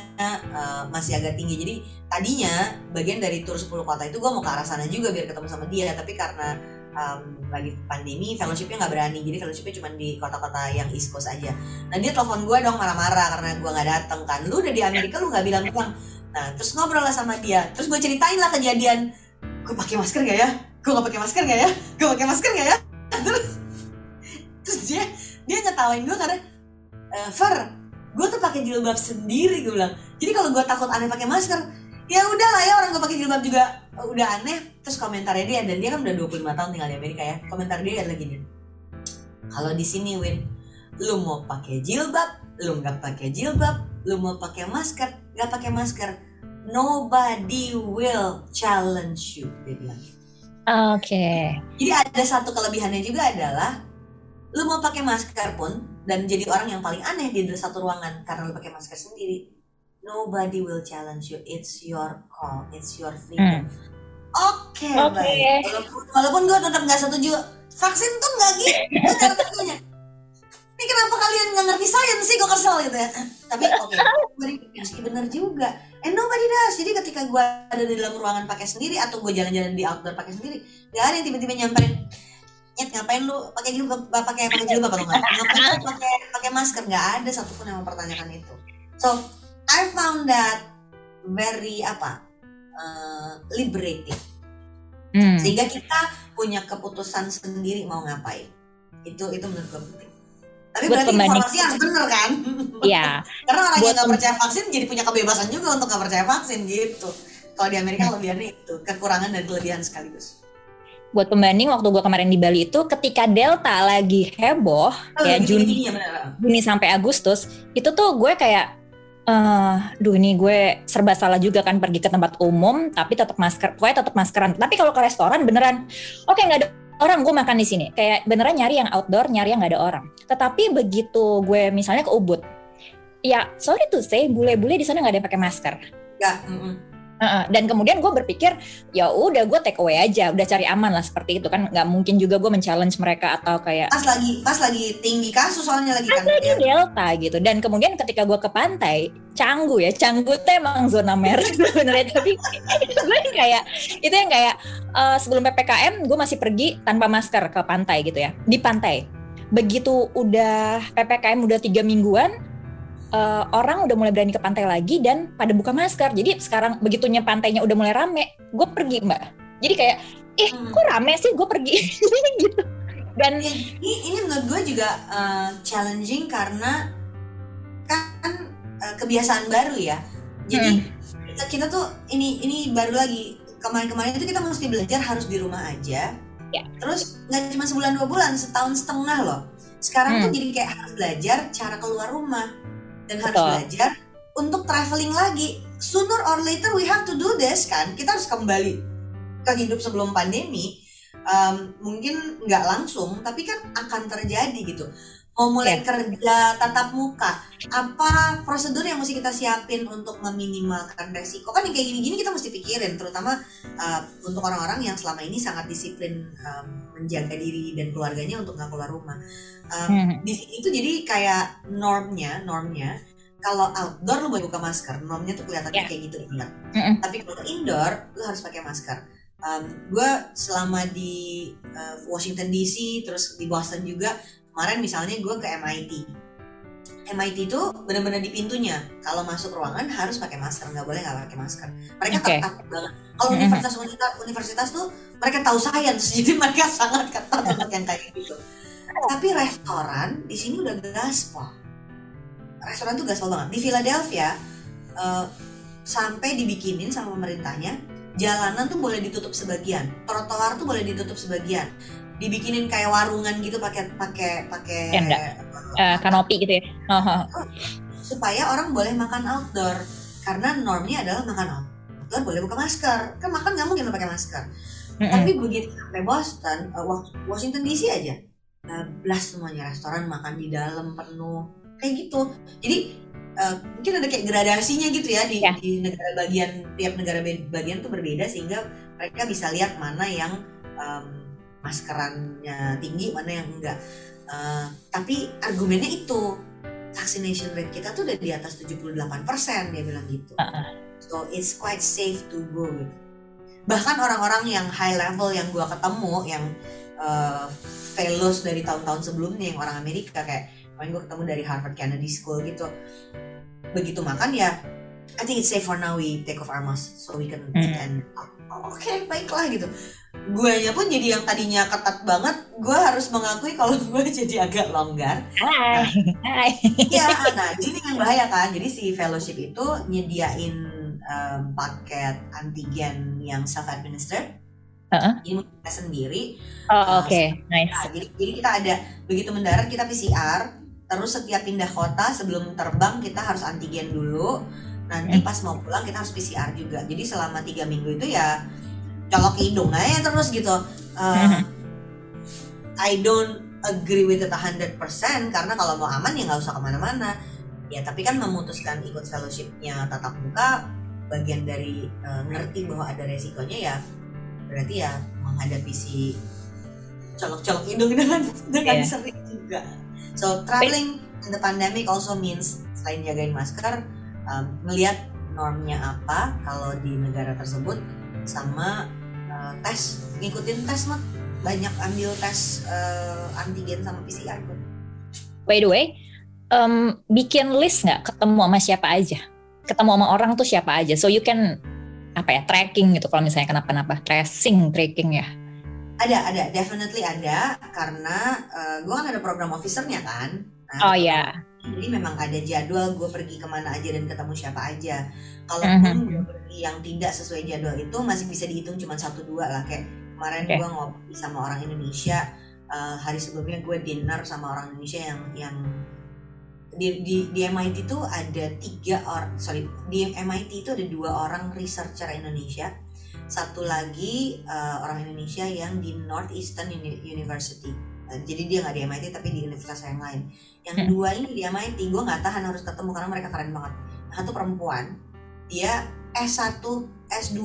uh, masih agak tinggi. Jadi tadinya bagian dari tur 10 kota itu gue mau ke arah sana juga biar ketemu sama dia tapi karena um, lagi pandemi fellowshipnya nggak berani. Jadi fellowshipnya cuma di kota-kota yang East Coast aja. Nah dia telepon gue dong marah-marah karena gue nggak dateng kan. Lu udah di Amerika lu nggak bilang-bilang nah terus ngobrol lah sama dia. Terus gue ceritain lah kejadian. Gue pakai masker gak ya? Gue gak pakai masker gak ya? Gue pakai masker gak ya? Terus terus dia dia ngetawain gue karena e, Fer gue tuh pakai jilbab sendiri gue bilang. Jadi kalau gue takut aneh pakai masker ya udah lah ya orang gue pakai jilbab juga udah aneh terus komentarnya dia dan dia kan udah 25 tahun tinggal di Amerika ya. Komentar dia adalah gini. Kalau di sini Win. Lu mau pakai jilbab? Lu nggak pakai jilbab. Lu mau pakai masker? Nggak pakai masker. Nobody will challenge you dia bilang. Oke. Okay. jadi ada satu kelebihannya juga adalah lu mau pakai masker pun dan jadi orang yang paling aneh di satu ruangan karena lu pakai masker sendiri nobody will challenge you. It's your call. It's your freedom. Hmm. oke okay, okay. baik. Walaupun, walaupun gue tetap nggak setuju vaksin tuh nggak gitu. Cara ini kenapa kalian nggak ngerti sains sih? Gue kesel gitu ya. Tapi oke. Okay, bener juga. And nobody does. Jadi ketika gue ada di dalam ruangan pakai sendiri atau gue jalan-jalan di outdoor pakai sendiri gak ada yang tiba-tiba nyamperin Nyet ngapain lu? Pakai jilbab pakai pakai jilbab atau enggak ngapain lu pakai pakai masker? Nggak ada satupun yang mempertanyakan itu. So I found that very apa uh, liberating. Hmm. sehingga kita punya keputusan sendiri mau ngapain. Itu itu menurut gue penting. Tapi buat berarti informasi harus bener kan? Iya. Karena orang buat yang nggak percaya vaksin jadi punya kebebasan juga untuk nggak percaya vaksin gitu. Kalau di Amerika hmm. lebihannya itu kekurangan dan kelebihan sekaligus. Buat pembanding waktu gue kemarin di Bali itu ketika Delta lagi heboh oh, ya Juni ya, Juni sampai Agustus itu tuh gue kayak uh, duh ini gue serba salah juga kan pergi ke tempat umum tapi tetap masker pokoknya tetap maskeran. Tapi kalau ke restoran beneran. Oke okay, nggak ada orang gue makan di sini. Kayak beneran nyari yang outdoor nyari yang nggak ada orang. Tetapi begitu gue misalnya ke Ubud ya sorry tuh say bule-bule di sana nggak ada yang pakai masker. Ya mm -mm. Uh, dan kemudian gue berpikir ya udah gue take away aja udah cari aman lah seperti itu kan. Nggak mungkin juga gue men-challenge mereka atau kayak pas lagi pas lagi tinggi kasus soalnya lagi kan. Lagi ya. delta gitu. Dan kemudian ketika gue ke pantai canggu ya canggu tuh emang zona merah sebenarnya. Tapi gue kayak itu yang kayak uh, sebelum ppkm gue masih pergi tanpa masker ke pantai gitu ya. Di pantai. Begitu udah ppkm udah tiga mingguan uh, orang udah mulai berani ke pantai lagi dan pada buka masker. Jadi sekarang begitunya pantainya udah mulai rame, gue pergi mbak. Jadi kayak, eh hmm. kok rame sih gue pergi gitu. Dan ini, ini menurut gue juga uh, challenging karena kan uh, kebiasaan baru ya. Jadi hmm. kita, kita tuh ini ini baru lagi kemarin-kemarin itu kita mesti belajar harus di rumah aja. Ya. Terus nggak cuma sebulan dua bulan, setahun setengah loh. Sekarang hmm. tuh jadi kayak harus belajar cara keluar rumah dan harus Betul. belajar untuk traveling lagi. Sooner or later we have to do this kan. Kita harus kembali ke hidup sebelum pandemi. Um, mungkin nggak langsung, tapi kan akan terjadi gitu. Mau mulai yeah. kerja tatap muka, apa prosedur yang mesti kita siapin untuk meminimalkan resiko? Kan yang kayak gini-gini kita mesti pikirin, terutama uh, untuk orang-orang yang selama ini sangat disiplin um, menjaga diri dan keluarganya untuk nggak keluar rumah um, hmm. di itu jadi kayak normnya normnya kalau outdoor lu boleh buka masker normnya tuh kelihatannya yeah. kayak gitu ingat mm-hmm. tapi kalau indoor lu harus pakai masker um, gue selama di uh, Washington DC terus di Boston juga kemarin misalnya gue ke MIT MIT itu benar-benar di pintunya. Kalau masuk ruangan harus pakai masker nggak boleh nggak pakai masker. Mereka okay. ketat banget. Kalau universitas universitas universitas tuh mereka tahu sains jadi mereka sangat ketat untuk yang kayak gitu. Tapi restoran di sini udah gaspol. Restoran tuh gaspol banget. Di Philadelphia uh, sampai dibikinin sama pemerintahnya jalanan tuh boleh ditutup sebagian trotoar tuh boleh ditutup sebagian dibikinin kayak warungan gitu pakai pakai pakai uh, kanopi gitu ya? Oh, supaya orang boleh makan outdoor. Karena normnya adalah makan outdoor boleh buka masker. Kan makan nggak mungkin pakai masker. Mm -hmm. tapi begitu sampai Boston uh, Washington DC aja. Belas semuanya restoran makan di dalam penuh. Kayak gitu. Jadi uh, mungkin ada kayak gradasinya gitu ya di, ya. di negara bagian tiap negara bagian tuh berbeda sehingga mereka bisa lihat mana yang um, maskerannya tinggi mana yang enggak. Uh, tapi argumennya itu vaccination rate kita tuh udah di atas 78% dia bilang gitu. Uh -uh. so it's quite safe to go gitu. Bahkan orang-orang yang high level yang gua ketemu yang uh, fellows dari tahun-tahun sebelumnya yang orang Amerika kayak kemarin gue ketemu dari Harvard Kennedy School gitu. Begitu makan ya I think it's safe for now we take off our mask so we can hmm. and oh, oke okay, baiklah gitu gue nya pun jadi yang tadinya ketat banget gue harus mengakui kalau gue jadi agak longgar hai nah, ya nah ini yang bahaya kan jadi si fellowship itu nyediain um, paket antigen yang self administered uh-huh. ini kita sendiri. Oh uh, oke, okay. nice. Nah, jadi, jadi kita ada begitu mendarat kita PCR, terus setiap pindah kota sebelum terbang kita harus antigen dulu. Nanti pas mau pulang kita harus PCR juga. Jadi selama tiga minggu itu ya colok hidung aja terus gitu. Uh, I don't agree with it 100% karena kalau mau aman ya nggak usah ke mana-mana. Ya tapi kan memutuskan ikut fellowshipnya tatap muka bagian dari uh, ngerti bahwa ada resikonya ya berarti ya menghadapi si colok-colok hidung dengan dengan yeah. sering juga so traveling the pandemic also means selain jagain masker, um, ngelihat normnya apa kalau di negara tersebut sama uh, tes, ngikutin tes lah. Banyak ambil tes uh, antigen sama PCR pun. By the way, um, bikin list nggak ketemu sama siapa aja? Ketemu sama orang tuh siapa aja? So you can apa ya tracking gitu kalau misalnya kenapa-napa tracing tracking ya ada ada definitely ada karena uh, gue kan ada program officernya kan nah, oh ya jadi memang ada jadwal gue pergi ke mana aja dan ketemu siapa aja kalaupun uh -huh. gue pergi yang tidak sesuai jadwal itu masih bisa dihitung cuma satu dua lah kayak kemarin okay. gue ngopi sama orang Indonesia uh, hari sebelumnya gue dinner sama orang Indonesia yang yang di, di, di MIT itu ada tiga orang sorry di MIT itu ada dua orang researcher Indonesia satu lagi uh, orang Indonesia yang di Northeastern University jadi dia nggak di MIT tapi di universitas yang lain. Yang hmm. dua ini di MIT gue nggak tahan harus ketemu karena mereka keren banget. Satu perempuan dia S1 S2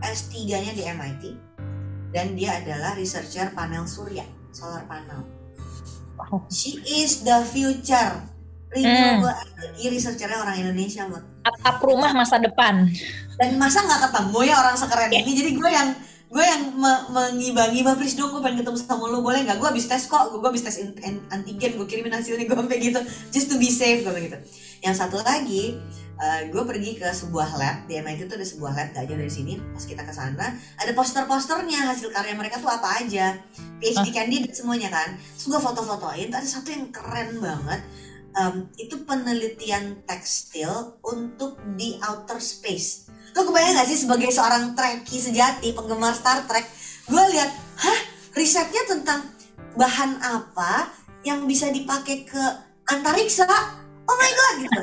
S3 nya di MIT dan dia adalah researcher panel surya solar panel. She is the future. Renewable hmm. energy researchernya orang Indonesia buat atap rumah masa depan. Dan masa nggak ketemu ya orang sekeren ini? Jadi gue yang gue yang me mengibang-ibang please dong gue pengen ketemu sama lo boleh nggak? Gue habis tes kok. Gue habis tes antigen. Gue kirimin hasilnya. Gue sampai gitu. Just to be safe gue gitu. Yang satu lagi uh, gue pergi ke sebuah lab. Di MIT itu ada sebuah lab gak jauh dari sini. Pas kita ke sana ada poster-posternya hasil karya mereka tuh apa aja. PhD huh? candidate semuanya kan. Terus gue foto-fotoin ada satu yang keren banget. Um, itu penelitian tekstil untuk di outer space. Lo kebayang gak sih sebagai seorang Trekkie sejati, penggemar Star Trek, gue lihat, hah, risetnya tentang bahan apa yang bisa dipakai ke antariksa? Oh my god, gitu.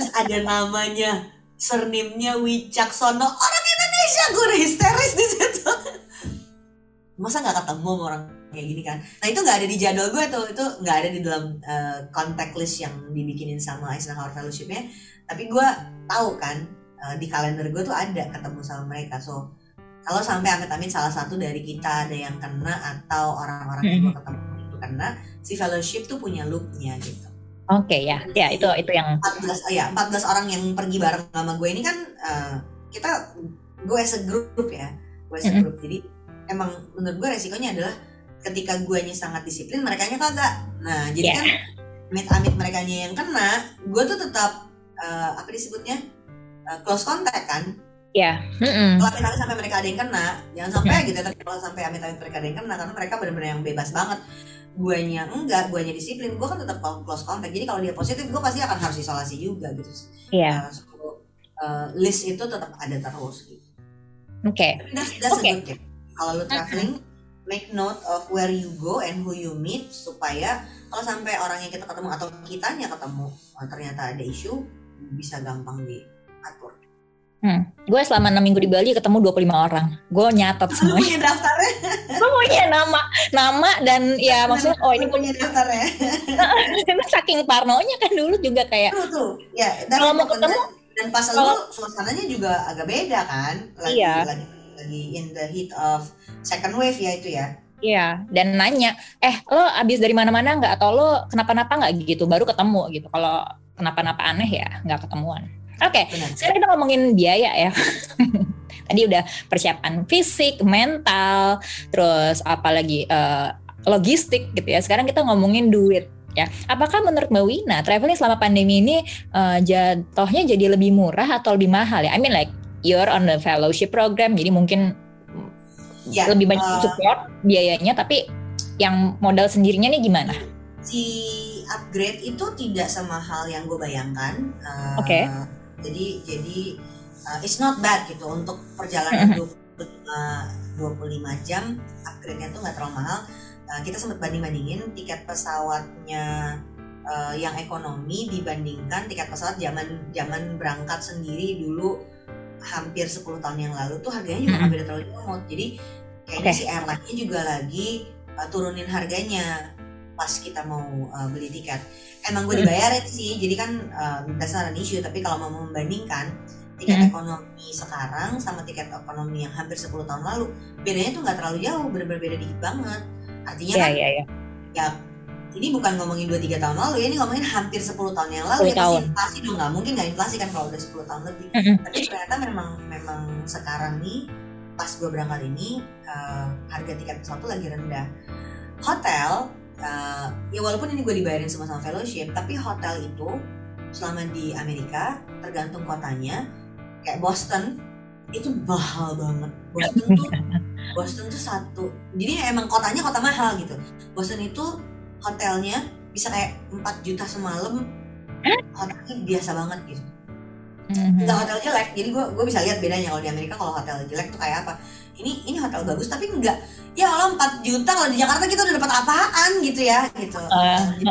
Terus ada namanya, surname-nya Wicaksono, orang Indonesia, gue udah histeris di situ. Masa nggak ketemu orang kayak gini kan nah itu nggak ada di jadwal gue tuh itu nggak ada di dalam uh, contact list yang dibikinin sama Eisenhower Fellowshipnya tapi gue tahu kan uh, di kalender gue tuh ada ketemu sama mereka. So kalau sampai amit-amit salah satu dari kita ada yang kena atau orang-orang yang gue ketemu itu kena si fellowship tuh punya loopnya gitu. Oke okay, ya, ya itu itu yang 14 ya 14 orang yang pergi bareng sama gue ini kan uh, kita gue as a group ya, gue as a group. Jadi emang menurut gue resikonya adalah ketika guanya sangat disiplin mereka nya kagak. Nah jadi yeah. kan amit-amit mereka yang kena gue tuh tetap uh, apa disebutnya uh, close contact kan Ya. Yeah. Kalau amit-amit sampai mereka ada yang kena, jangan sampai yeah. gitu. Tapi kalau sampai amit-amit mereka ada yang kena, karena mereka benar-benar yang bebas banget. Guanya enggak, guanya disiplin. Gue kan tetap close contact. Jadi kalau dia positif, gue pasti akan harus isolasi juga gitu. Iya. Yeah. Uh, so, uh, list itu tetap ada terus. Gitu. Oke. Okay. That's, that's okay. a good tip. Kalau lu traveling, make note of where you go and who you meet supaya kalau sampai orang yang kita ketemu atau kitanya ketemu oh, ternyata ada isu bisa gampang diatur. Hmm. Gue selama 6 minggu di Bali ketemu 25 orang. Gue nyatet semuanya. punya daftarnya? Gue punya nama, nama dan ya maksudnya oh ini punya daftarnya. Saking parnonya kan dulu juga kayak. Tuh tuh, ya. Kalau mau ketemu dan pas kalau, lu suasananya juga agak beda kan. Lagi, iya. Lagi, lagi in the heat of second wave ya itu ya. Iya, dan nanya, eh lo abis dari mana-mana nggak atau lo kenapa-napa nggak gitu, baru ketemu gitu. Kalau kenapa-napa aneh ya nggak ketemuan. Oke, okay, sekarang kita ngomongin biaya ya. Tadi udah persiapan fisik, mental, terus apalagi uh, logistik gitu ya. Sekarang kita ngomongin duit ya. Apakah menurut Mbak Wina traveling selama pandemi ini uh, jatuhnya jadi lebih murah atau lebih mahal ya? I mean like you're on the fellowship program, jadi mungkin ya, lebih banyak uh, support biayanya tapi yang modal sendirinya nih gimana? Si upgrade itu tidak semahal yang gue bayangkan. Uh, Oke. Okay. Jadi jadi uh, it's not bad gitu untuk perjalanan mm -hmm. 25, 25 jam upgrade-nya tuh nggak terlalu mahal. Uh, kita sempat banding-bandingin tiket pesawatnya uh, yang ekonomi dibandingkan tiket pesawat zaman zaman berangkat sendiri dulu hampir 10 tahun yang lalu tuh harganya juga nggak mm -hmm. beda terlalu jauh. Jadi kayaknya okay. si airline-nya juga lagi uh, turunin harganya pas kita mau uh, beli tiket. Emang gue dibayarin sih, jadi kan uh, that's not an issue. Tapi kalau mau membandingkan tiket hmm. ekonomi sekarang sama tiket ekonomi yang hampir 10 tahun lalu, bedanya tuh nggak terlalu jauh, bener-bener beda dikit banget. Artinya yeah, kan, yeah, yeah. ya ini bukan ngomongin 2-3 tahun lalu ya, ini ngomongin hampir 10 tahun yang lalu 10 ya pasti tahun. inflasi dong nggak mungkin nggak inflasi kan kalau udah 10 tahun lebih. Mm-mm. Tapi ternyata memang memang sekarang nih pas gue berangkat ini eh, harga tiket pesawat tuh lagi rendah. Hotel eh, ya walaupun ini gue dibayarin semua sama fellowship, tapi hotel itu selama di Amerika tergantung kotanya kayak Boston itu mahal banget. Boston tuh Boston tuh satu. Jadi emang kotanya kota mahal gitu. Boston itu hotelnya bisa kayak 4 juta semalam. Hotelnya biasa banget gitu. Mhm. Nggak hotel jelek. Jadi gue gue bisa lihat bedanya kalau di Amerika kalau hotel jelek tuh kayak apa. Ini ini hotel bagus tapi enggak. Ya Allah 4 juta kalau di Jakarta kita udah dapat apaan gitu ya gitu. Eh, Jadi,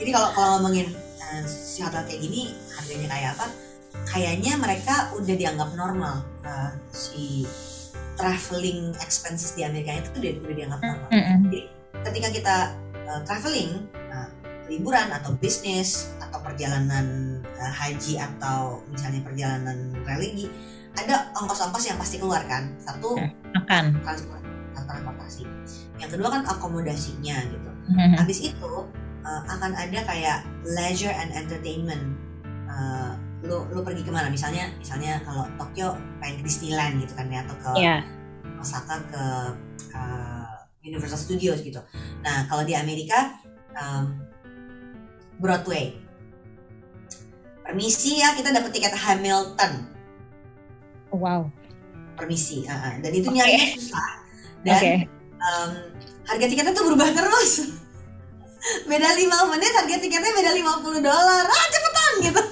jadi kalau kalau ngomongin eh, si hotel kayak gini harganya kayak apa? Kayaknya mereka udah dianggap normal eh, si traveling expenses di Amerika itu udah udah dianggap normal. mm-mm. Ketika kita eh, traveling, eh, liburan atau bisnis atau perjalanan eh, haji atau misalnya perjalanan religi, ada ongkos-ongkos yang pasti keluar kan. Satu makan transport, transportasi. Yang kedua kan akomodasinya gitu. Mhm. Habis itu uh, akan ada kayak leisure and entertainment. Uh, lu lu pergi ke mana? Misalnya misalnya kalau Tokyo pengen ke Disneyland gitu kan ya atau ke ya Osaka ke uh, Universal Studios gitu. Nah kalau di Amerika um, Broadway. Permisi ya kita dapat tiket Hamilton. wow Permisi. uh. Dan itu Oke. nyarinya susah. Dan oke um, harga tiketnya tuh berubah terus. beda 5 menit harga tiketnya beda 50 dolar. Ah cepetan gitu.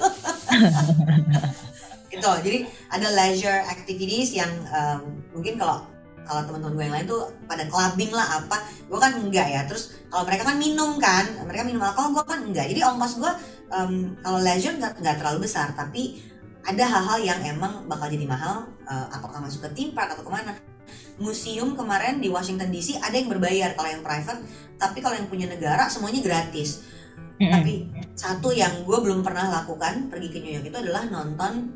gitu. Jadi ada leisure activities yang um, mungkin kalau kalau teman-teman gue yang lain tuh pada clubbing lah apa, gue kan enggak ya. Terus kalau mereka kan minum kan, mereka minum alkohol, gue kan enggak. Jadi ongkos gue um, kalau leisure nggak nggak terlalu besar, tapi ada hal-hal yang emang bakal jadi mahal. uh, apakah masuk ke theme park atau ke mana? museum kemarin di Washington DC ada yang berbayar kalau yang private, tapi kalau yang punya negara semuanya gratis. Tapi satu yang gue belum pernah lakukan pergi ke New York itu adalah nonton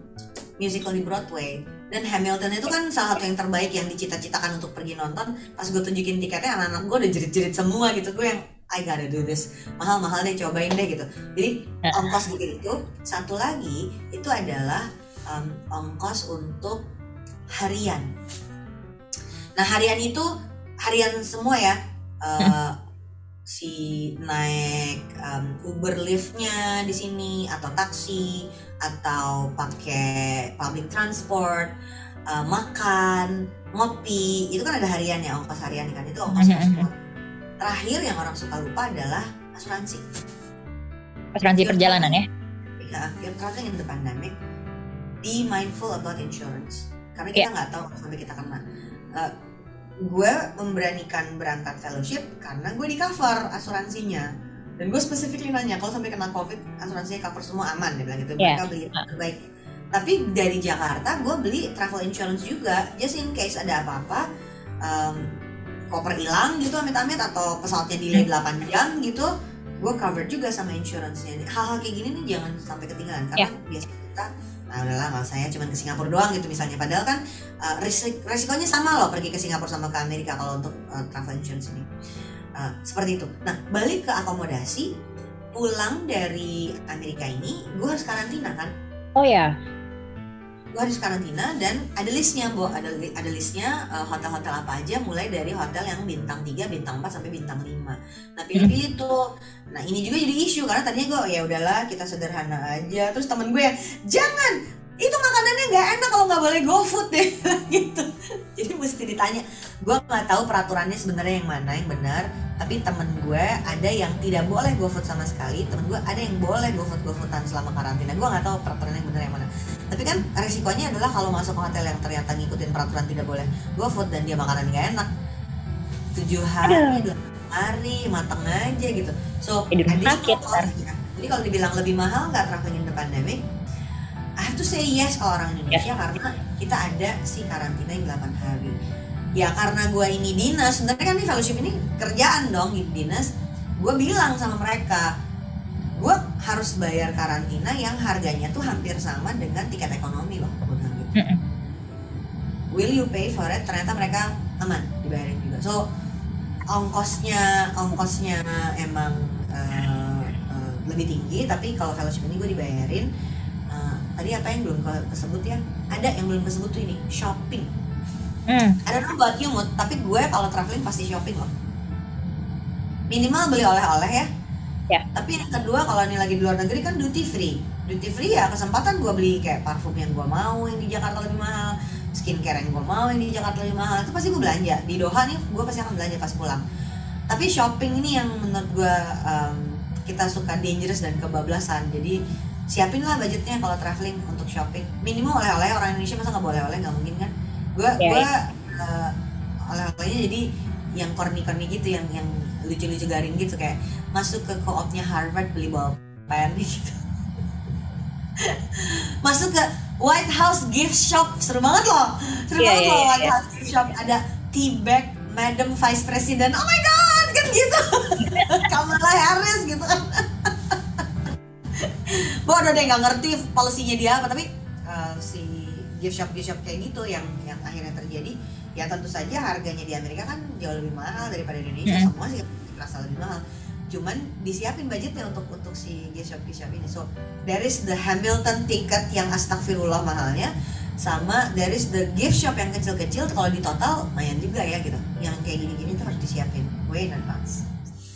musical di Broadway. Dan Hamilton itu kan salah satu yang terbaik yang dicita-citakan untuk pergi nonton. Pas gue tunjukin tiketnya anak-anak gue udah jerit-jerit semua gitu. Gue yang I gotta do this. Mahal-mahal deh cobain deh gitu. Jadi ongkos gitu itu. Satu lagi itu adalah um, ongkos untuk harian. Nah harian itu harian semua ya. Uh, si naik um, Uber liftnya di sini atau taksi atau pakai public transport, uh, makan, ngopi itu kan ada hariannya ongkos harian kan itu ongkos Mhm, semua. Terakhir yang orang suka lupa adalah asuransi. asuransi perjalanan ya Ya, you're traveling in the pandemic, be mindful about insurance karena Iya. kita nggak tahu sampai kita kena. Uh, gue memberanikan berangkat fellowship karena gue di cover asuransinya dan gue specifically nanya kalau sampai kena covid asuransinya cover semua aman dia bilang gitu Iya. mereka beli yang terbaik tapi dari Jakarta gue beli travel insurance juga just in case ada apa-apa um, koper hilang gitu amit-amit atau pesawatnya delay 8 jam gitu gue cover juga sama insurance-nya. Hal-hal kayak gini nih jangan sampai ketinggalan karena biasanya kita nah udahlah nggak saya cuma ke Singapura doang gitu misalnya. Padahal kan uh, risik- resikonya sama loh pergi ke Singapura sama ke Amerika kalau untuk uh, travel insurance ini. Uh, seperti itu. Nah balik ke akomodasi pulang dari Amerika ini gue harus karantina kan? Oh ya gue harus karantina dan ada listnya bu. Ada ada listnya uh, hotel-hotel apa aja mulai dari hotel yang bintang 3, bintang 4 sampai bintang 5 nah pilih-pilih tuh nah ini juga jadi isu karena tadinya gue ya udahlah kita sederhana aja. Terus temen gue jangan itu makanannya nggak enak kalau nggak boleh GoFood deh gitu. Jadi mesti ditanya gue nggak tahu peraturannya sebenarnya yang mana yang benar tapi temen gue ada yang tidak boleh GoFood sama sekali temen gue ada yang boleh GoFood GoFoodan selama karantina. Gue nggak tahu peraturannya yang benar yang mana. Tapi kan resikonya adalah kalau masuk ke hotel yang ternyata ngikutin peraturan tidak boleh GoFood dan dia makanan nggak enak. Tujuh hari delapan hari mateng aja gitu. So Jadi ya. kalau dibilang lebih mahal nggak traveling in to say yes orang Indonesia karena kita ada si karantina yang 8 hari. Ya karena gue ini dinas sebenarnya kan ini fellowship ini kerjaan dong di dinas. Gue bilang sama mereka gue harus bayar karantina yang harganya tuh hampir sama dengan tiket ekonomi loh gue bilang gitu. Will you pay for it? Ternyata mereka aman dibayarin juga. So ongkosnya ongkosnya emang uh, uh, lebih tinggi tapi kalau fellowship ini gue dibayarin tadi apa yang belum kesebut ya? Ada yang belum kesebut tuh ini shopping. Hmm. ada don't buat you mood tapi gue kalau traveling pasti shopping loh. Minimal beli oleh-oleh ya. Ya. Tapi yang kedua kalau ini lagi di luar negeri kan duty free. Duty free ya kesempatan gue beli kayak parfum yang gue mau yang di Jakarta lebih mahal skincare yang gue mau yang di Jakarta lebih mahal. Itu pasti gue belanja. Di Doha nih gue pasti akan belanja pas pulang. Tapi shopping ini yang menurut gue um, kita suka dangerous dan kebablasan. Jadi siapin lah budgetnya kalau traveling untuk shopping. Minimum oleh-oleh orang Indonesia masa nggak boleh oleh nggak mungkin kan? Gue yeah, gue yeah. uh, oleh-olehnya jadi yang korni-korni gitu yang yang lucu-lucu garing gitu kayak masuk ke co-opnya Harvard beli bolpen gitu. Masuk ke White House gift shop seru banget loh. Seru yeah, banget yeah, loh yeah, White yeah. House gift shop. Ada tea bag Madam Vice President. Oh my god kan gitu. Kamala Harris gitu kan udah deh nggak ngerti polisinya dia apa tapi uh, si gift shop gift shop kayak gitu yang yang akhirnya terjadi ya tentu saja harganya di Amerika kan jauh lebih mahal daripada Indonesia semua sih terasa lebih mahal. Cuman disiapin budgetnya untuk untuk si gift shop gift shop ini. So there is the Hamilton ticket yang astagfirullah mahalnya sama there is the gift shop yang kecil-kecil kalau di total lumayan juga ya gitu. Yang kayak gini-gini tuh harus disiapin way in advance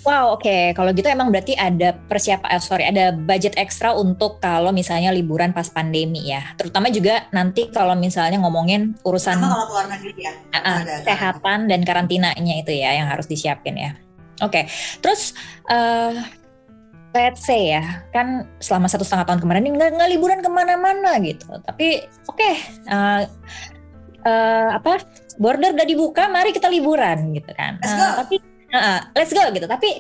Wow, oke. Okay. Kalau gitu emang berarti ada persiapan, eh, sorry, ada budget ekstra untuk kalau misalnya liburan pas pandemi ya. Terutama juga nanti kalau misalnya ngomongin urusan kalau keluar negeri ya, uh, kesehatan dan karantinanya itu ya yang harus disiapin ya. Oke, okay. terus uh, let's say ya, kan selama satu setengah tahun kemarin ini nggak liburan ke mana-mana gitu. Tapi oke, okay, uh, uh, eh, apa border udah dibuka, mari kita liburan gitu kan. Uh, tapi uh, let's go gitu. Tapi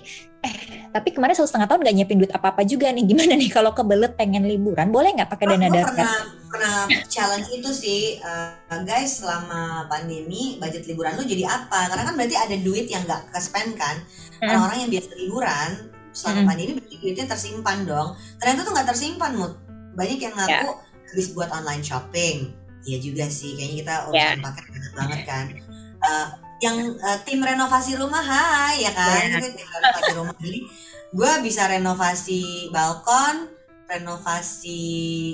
eh tapi kemarin satu setengah tahun nggak nyiapin duit apa apa juga nih. Gimana nih kalau kebelet pengen liburan, boleh nggak pakai dana darurat? Pernah pernah challenge itu sih, uh, guys selama pandemi budget liburan lu jadi apa? Karena kan berarti ada duit yang nggak ke spend kan orang-orang yang biasa liburan selama hmm. pandemi duitnya tersimpan dong ternyata tuh nggak tersimpan mood banyak yang ngaku yeah. habis buat online shopping Iya juga sih kayaknya kita urusan yeah. paket banget banget kan uh, yang uh, tim renovasi rumah hai ya kan? Yeah. tim renovasi rumah. Jadi gue bisa renovasi balkon renovasi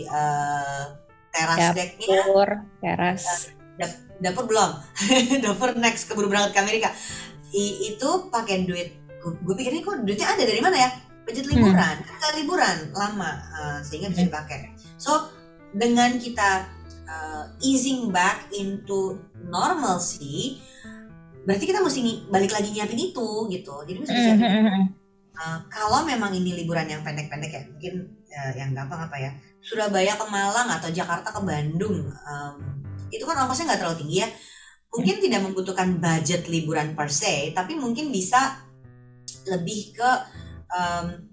uh, teras dapur, decknya. dapur teras dapur belum. Dapur next keburu berangkat ke Amerika. I, itu pakai duit. Gue pikirnya kok duitnya ada dari mana ya? Budget hmm. liburan. Hmm. kan liburan lama uh, sehingga bisa hmm. dipakai. So dengan kita uh, easing back into normalcy berarti kita mesti balik lagi nyiapin itu gitu. Jadi mesti hmm, siapin. uh, kalau memang ini liburan yang pendek-pendek ya mungkin uh, yang gampang apa ya Surabaya ke Malang atau Jakarta ke Bandung um, itu kan ongkosnya nggak terlalu tinggi ya. Mungkin hmm. tidak membutuhkan budget liburan per se tapi mungkin bisa lebih ke um,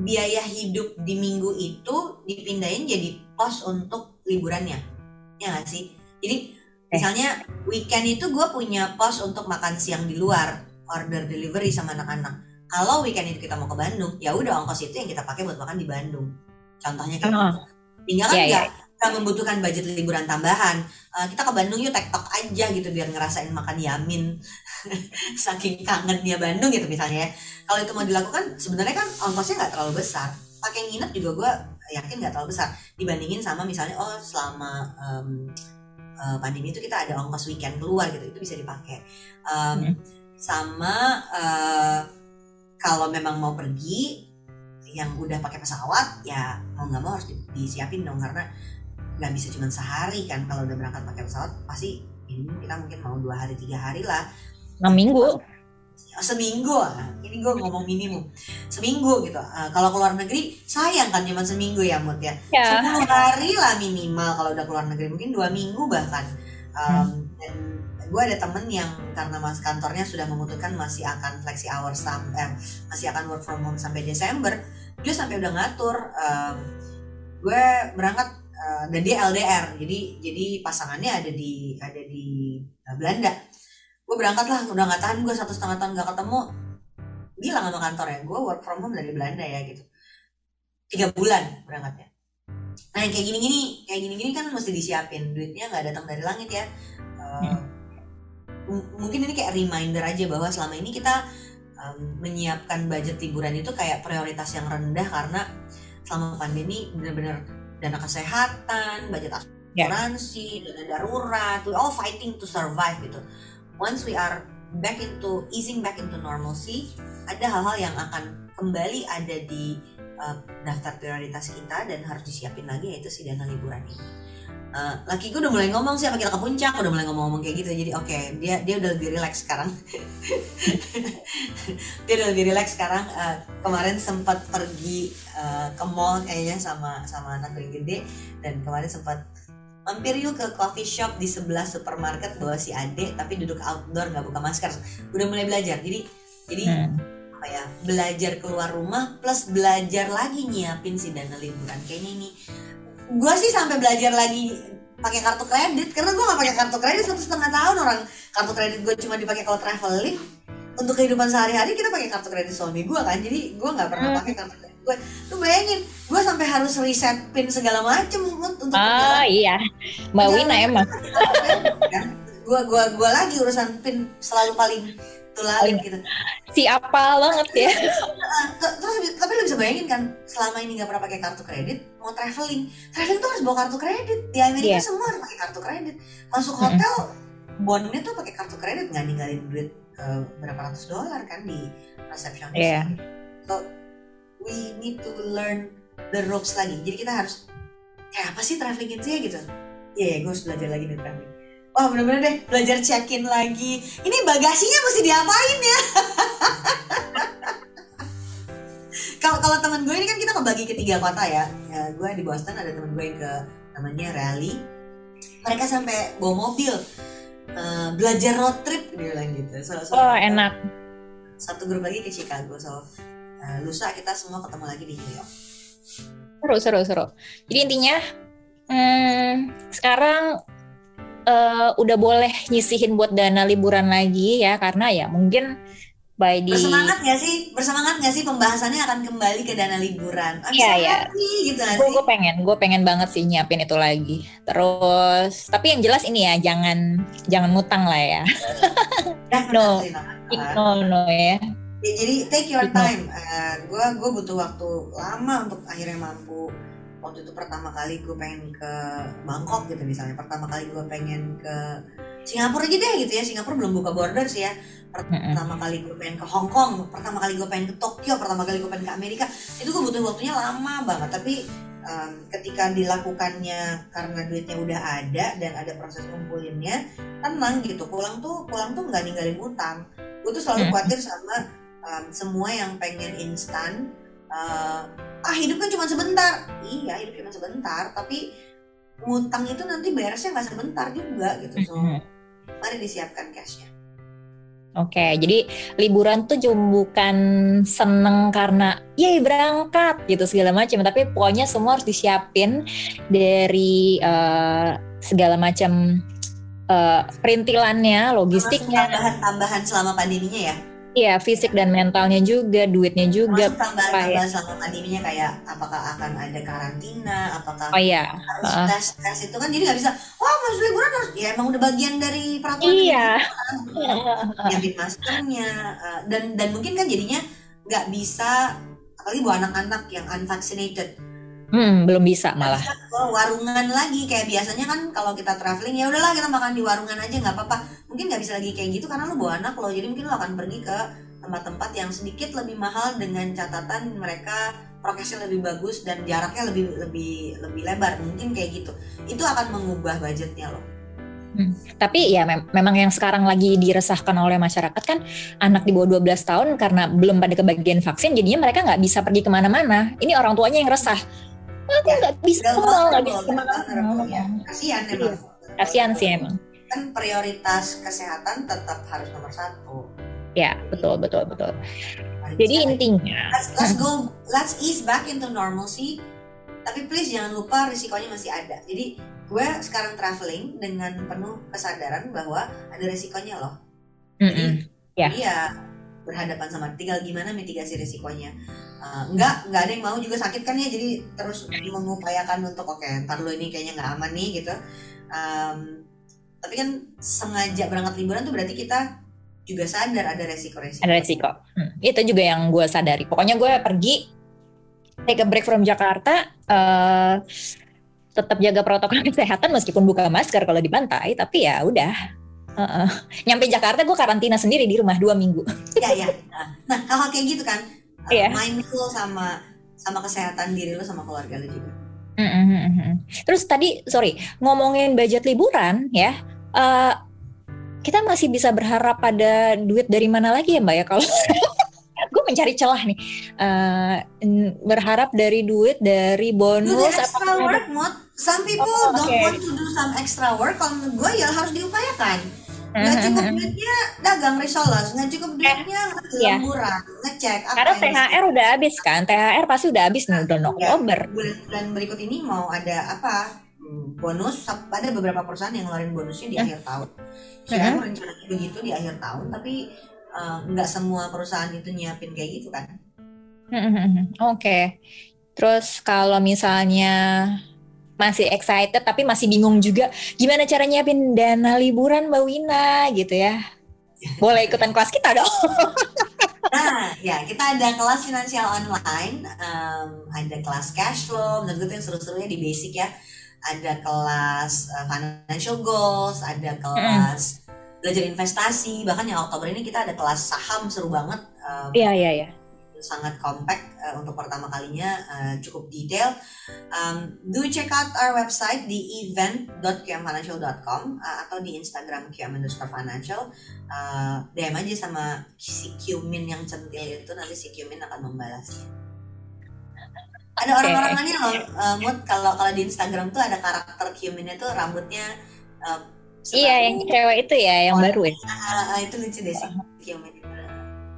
biaya hidup di minggu itu dipindahin jadi pos untuk liburannya. Ya nggak sih? Jadi. Misalnya weekend itu gue punya pos untuk makan siang di luar order delivery sama anak-anak. Kalau weekend itu kita mau ke Bandung ya udah ongkos itu yang kita pakai buat makan di Bandung. Contohnya kayak uh, gitu. Tinggal kan yeah, ya kita membutuhkan budget liburan tambahan. Uh, kita ke Bandung yuk tektok aja gitu biar ngerasain makan yamin. Saking kangennya Bandung gitu misalnya ya. Kalau itu mau dilakukan sebenarnya kan ongkosnya nggak terlalu besar. Pakai nginep juga gue yakin nggak terlalu besar. Dibandingin sama misalnya oh selama um, uh, pandemi itu kita ada ongkos weekend keluar gitu itu bisa dipakai. Um, hmm. sama uh, kalau memang mau pergi yang udah pakai pesawat ya mau nggak mau harus disiapin dong karena nggak bisa cuma sehari kan. Kalau udah berangkat pakai pesawat pasti ini kita mungkin mau dua hari tiga hari lah. Enam minggu seminggu ini gue ngomong minimum. Seminggu gitu. Uh, kalau keluar negeri sayang kan cuma seminggu ya mut ya? Ya. 10 hari lah minimal kalau udah keluar negeri. Mungkin dua minggu bahkan. Um, hmm. dan gue ada temen yang karena mas kantornya sudah memutuskan masih akan flexi hour sampai eh, masih akan work from home sampai Desember. Dia sampai udah ngatur um, gue berangkat Eh, dan dia LDR jadi jadi pasangannya ada di ada di uh, Belanda gue berangkat lah udah nggak tahan gue satu setengah tahun gak ketemu. Bilang sama kantor ya gue work from home dari Belanda ya gitu. Tiga bulan berangkatnya. Nah yang kayak gini-gini kayak gini-gini kan mesti disiapin duitnya nggak datang dari langit ya. Uh, mungkin ini kayak reminder aja bahwa selama ini kita um, menyiapkan budget liburan itu kayak prioritas yang rendah karena selama pandemi benar-benar dana kesehatan, budget asuransi, yeah. dana darurat, we all fighting to survive gitu. Once we are back into easing back into normalcy, ada hal-hal yang akan kembali ada di uh, daftar prioritas kita dan harus disiapin lagi yaitu si dana liburan ini. Uh, laki gue udah mulai ngomong sih apa kita ke puncak udah mulai ngomong-ngomong kayak gitu. Jadi oke okay, dia dia udah lebih relax sekarang. Dia udah lebih relax sekarang. Uh, kemarin sempat pergi uh, ke mall kayaknya sama sama anak gede. Dan kemarin sempat mampir yuk ke coffee shop di sebelah supermarket bawa si Ade tapi duduk outdoor nggak buka masker. Udah mulai belajar. Jadi jadi hmm. apa ya belajar keluar rumah plus belajar lagi nyiapin si dana liburan. Kayaknya ini gue sih sampai belajar lagi pakai kartu kredit karena gue gak pakai kartu kredit satu setengah tahun orang. Kartu kredit gue cuma dipakai kalau traveling. Untuk kehidupan sehari-hari kita pakai kartu kredit suami gue kan. Jadi gue nggak pernah hmm. pakai kartu kredit gue tuh bayangin gue sampai harus reset pin segala macem untuk oh iya. Mbak Wina emang. gue gue gue lagi urusan pin selalu paling tulalin gitu. si apa banget ya. Terus tapi lu bisa bayangin kan selama ini nggak pernah pakai kartu kredit mau traveling. Traveling tuh harus bawa kartu kredit. Di Amerika yeah. semua harus pakai kartu kredit. Masuk hotel mm-hmm. bondnya tuh pakai kartu kredit nggak ninggalin duit uh, berapa ratus dolar kan di resepsionis yeah. so we need to learn the ropes lagi jadi kita harus kayak apa sih traveling itu ya gitu iya yeah, gue harus belajar lagi nih traveling Wah bener-bener deh belajar check-in lagi. Ini bagasinya mesti diapain ya? Kalau kalau teman gue ini kan kita ngebagi ke tiga kota ya. ya gue di Boston ada teman gue yang ke namanya Rally. Mereka sampai bawa mobil uh, belajar road trip dia bilang gitu. So, so, oh enak. Satu grup lagi ke Chicago. So uh, lusa kita semua ketemu lagi di New York. Seru seru seru. Jadi intinya hmm, sekarang uh, udah boleh nyisihin buat dana liburan lagi ya karena ya mungkin by di bersemangat gak sih? Bersemangat gak sih pembahasannya akan kembali ke dana liburan? Iya ya gitu gue, gue pengen gue pengen banget sih nyiapin itu lagi. Terus tapi yang jelas ini ya jangan jangan ngutang lah ya. No. no no ya Ya, jadi take your time. Gue uh, gue butuh waktu lama untuk akhirnya mampu. Waktu itu pertama kali gue pengen ke Bangkok gitu misalnya. Pertama kali gue pengen ke Singapura aja deh gitu ya. Singapura belum buka border sih ya. Pertama kali gue pengen ke Hong Kong pertama kali gue pengen ke Tokyo pertama kali gue pengen ke Amerika. Itu gue butuh waktunya lama banget. Tapi um, ketika dilakukannya karena duitnya udah ada dan ada proses kumpulinnya tenang gitu. Pulang tuh pulang tuh nggak ninggalin utang. Gue tuh selalu khawatir sama um, semua yang pengen instan uh, ah hidup kan cuma sebentar. Iya hidup cuma sebentar tapi ngutang itu nanti beresnya nggak sebentar juga gitu. So mari disiapkan cashnya. Oke, okay, jadi liburan tuh cuma bukan seneng karena yay berangkat gitu segala macam, tapi pokoknya semua harus disiapin dari uh, segala macam uh, perintilannya, logistiknya. Tambahan-tambahan selama pandeminya ya. Iya, fisik dan mentalnya juga, duitnya juga. Masuk tambahan-tambahan sama pandeminya kayak apakah akan ada karantina, apakah oh, iya. harus uh. tes tes itu kan jadi nggak bisa. Wah, masuk liburan harus ya emang udah bagian dari peraturan. Iya. Nyiapin maskernya uh, dan dan mungkin kan jadinya nggak bisa apalagi buat anak-anak yang unvaccinated Hmm, belum bisa malah. Ke warungan lagi kayak biasanya kan kalau kita traveling ya udahlah kita makan di warungan aja nggak apa-apa. Mungkin nggak bisa lagi kayak gitu karena lu bawa anak lo jadi mungkin lo akan pergi ke tempat-tempat yang sedikit lebih mahal dengan catatan mereka prokesnya lebih bagus dan jaraknya lebih lebih lebih lebar mungkin kayak gitu. Itu akan mengubah budgetnya loh. Hmm. Tapi ya mem memang yang sekarang lagi diresahkan oleh masyarakat kan anak di bawah 12 tahun karena belum pada kebagian vaksin jadinya mereka nggak bisa pergi ke mana-mana. Ini orang tuanya yang resah aku ya, nggak bisa ngomong nggak bisa ke mana ya. kasihan emang. Kasihan sih emang. Kan prioritas kesehatan tetap harus nomor satu. Ya betul betul betul. Jadi intinya let's, let's go let's ease back into normalcy. Tapi please jangan lupa risikonya masih ada. Jadi gue sekarang traveling dengan penuh kesadaran bahwa ada risikonya loh. Jadi, mm -hmm. yeah. jadi ya berhadapan sama tinggal gimana mitigasi risikonya uh, nggak nggak ada yang mau juga sakit kan ya jadi terus mengupayakan untuk oke okay, ntar lo ini kayaknya nggak aman nih gitu um, tapi kan sengaja berangkat liburan tuh berarti kita juga sadar ada resiko-resiko. Ada resiko. Hmm, itu juga yang gue sadari. Pokoknya gue pergi take a break from Jakarta, uh, tetap jaga protokol kesehatan meskipun buka masker kalau di pantai, tapi ya udah. Uh -uh. Nyampe Jakarta gue karantina sendiri di rumah dua minggu. Iya ya. Nah hal-hal kayak gitu kan, uh, yeah. mindful sama sama kesehatan diri lo sama keluarga lo juga. Mm -hmm. Terus tadi sorry ngomongin budget liburan ya, uh, kita masih bisa berharap pada duit dari mana lagi ya mbak ya kalau gue mencari celah nih uh, berharap dari duit dari bonus do extra work mod some people oh, okay. don't want to do some extra work kalau gue ya harus diupayakan nggak cukup duitnya dagang resolos nggak cukup duitnya yeah. lemburan. Ngecek karena THR udah habis kan? THR pasti udah habis nih udah Oktober. Bulan berikut ini mau ada apa? Bonus ada beberapa perusahaan yang ngeluarin bonusnya di akhir tahun. Kira rencana begitu di akhir tahun tapi uh, nggak semua perusahaan itu nyiapin kayak gitu kan? Oke. Okay. terus kalau misalnya masih excited tapi masih bingung juga gimana cara nyiapin dana liburan Mbak Wina gitu ya boleh ikutan kelas kita dong Nah, ya kita ada kelas finansial online, um, ada kelas cash flow, menurut gue yang seru-serunya di basic ya ada kelas uh, financial goals, ada kelas mm. belajar investasi, bahkan yang Oktober ini kita ada kelas saham seru banget. Iya iya iya. Sangat compact uh, untuk pertama kalinya uh, cukup detail. Um, do check out our website di event.qmfinancial.com uh, atau di Instagram qm financial. Uh, DM aja sama si Qmin yang centil itu nanti si Qmin akan membalasnya ada orang-orang okay. loh uh, mood kalau kalau di Instagram tuh ada karakter Kyuminnya tuh rambutnya uh, iya yang cewek itu ya yang baru ya uh, uh, itu lucu deh sih Kyumin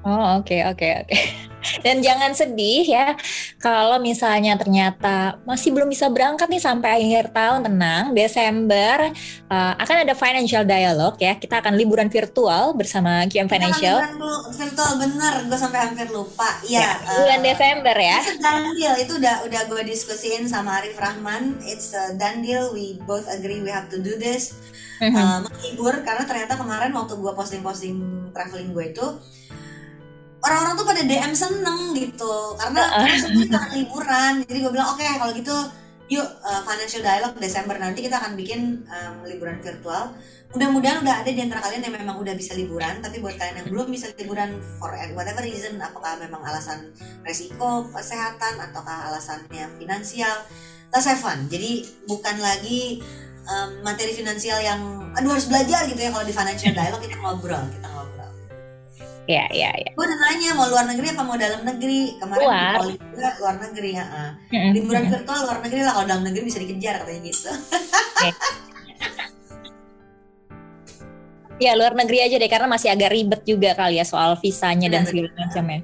Oh oke okay, oke okay, oke. Okay. Dan jangan sedih ya kalau misalnya ternyata masih belum bisa berangkat nih sampai akhir tahun tenang Desember uh, akan ada financial dialog ya kita akan liburan virtual bersama QM Financial. Liburan virtual bener gue sampai hampir lupa ya. ya bulan uh, Desember ya. Itu done deal itu udah udah gue diskusiin sama Arif Rahman. It's a done deal. We both agree we have to do this. Uh, menghibur karena ternyata kemarin waktu gue posting-posting traveling gue itu orang-orang tuh pada DM seneng gitu. Karena kita liburan. Jadi gue bilang oke okay, kalau gitu yuk uh, financial dialog Desember nanti kita akan bikin um, liburan virtual. Mudah-mudahan udah ada di antara kalian yang memang udah bisa liburan tapi buat kalian yang belum bisa liburan for whatever reason apakah memang alasan resiko kesehatan ataukah alasannya finansial let's have fun. Jadi bukan lagi um, materi finansial yang aduh harus belajar gitu ya kalau di financial dialog kita ngobrol kita Ya, ya, ya. Gue udah nanya mau luar negeri apa mau dalam negeri. Kemarin luar. di juga luar negeri ya. Liburan virtual luar negeri lah kalau dalam negeri bisa dikejar katanya gitu. ya luar negeri aja deh karena masih agak ribet juga kali ya soal visanya dan segala macamnya.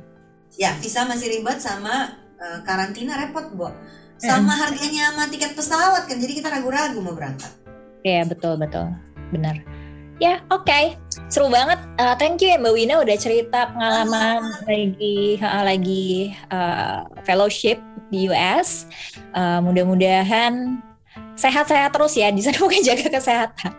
Ya visa masih ribet sama uh, karantina repot, Bo. Sama hmm. harganya sama tiket pesawat kan jadi kita ragu-ragu mau berangkat. Iya betul betul benar. Ya oke. Okay seru banget. Uh, thank you ya Mbak Wina udah cerita pengalaman lagi uh, lagi uh, fellowship di US. Uh, mudah-mudahan sehat-sehat terus ya di sana mungkin jaga kesehatan.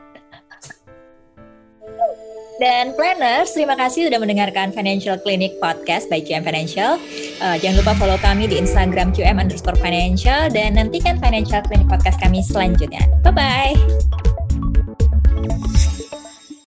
Dan planners, terima kasih sudah mendengarkan Financial Clinic Podcast by QM Financial. Uh, jangan lupa follow kami di Instagram QM underscore financial dan nantikan Financial Clinic Podcast kami selanjutnya. Bye-bye.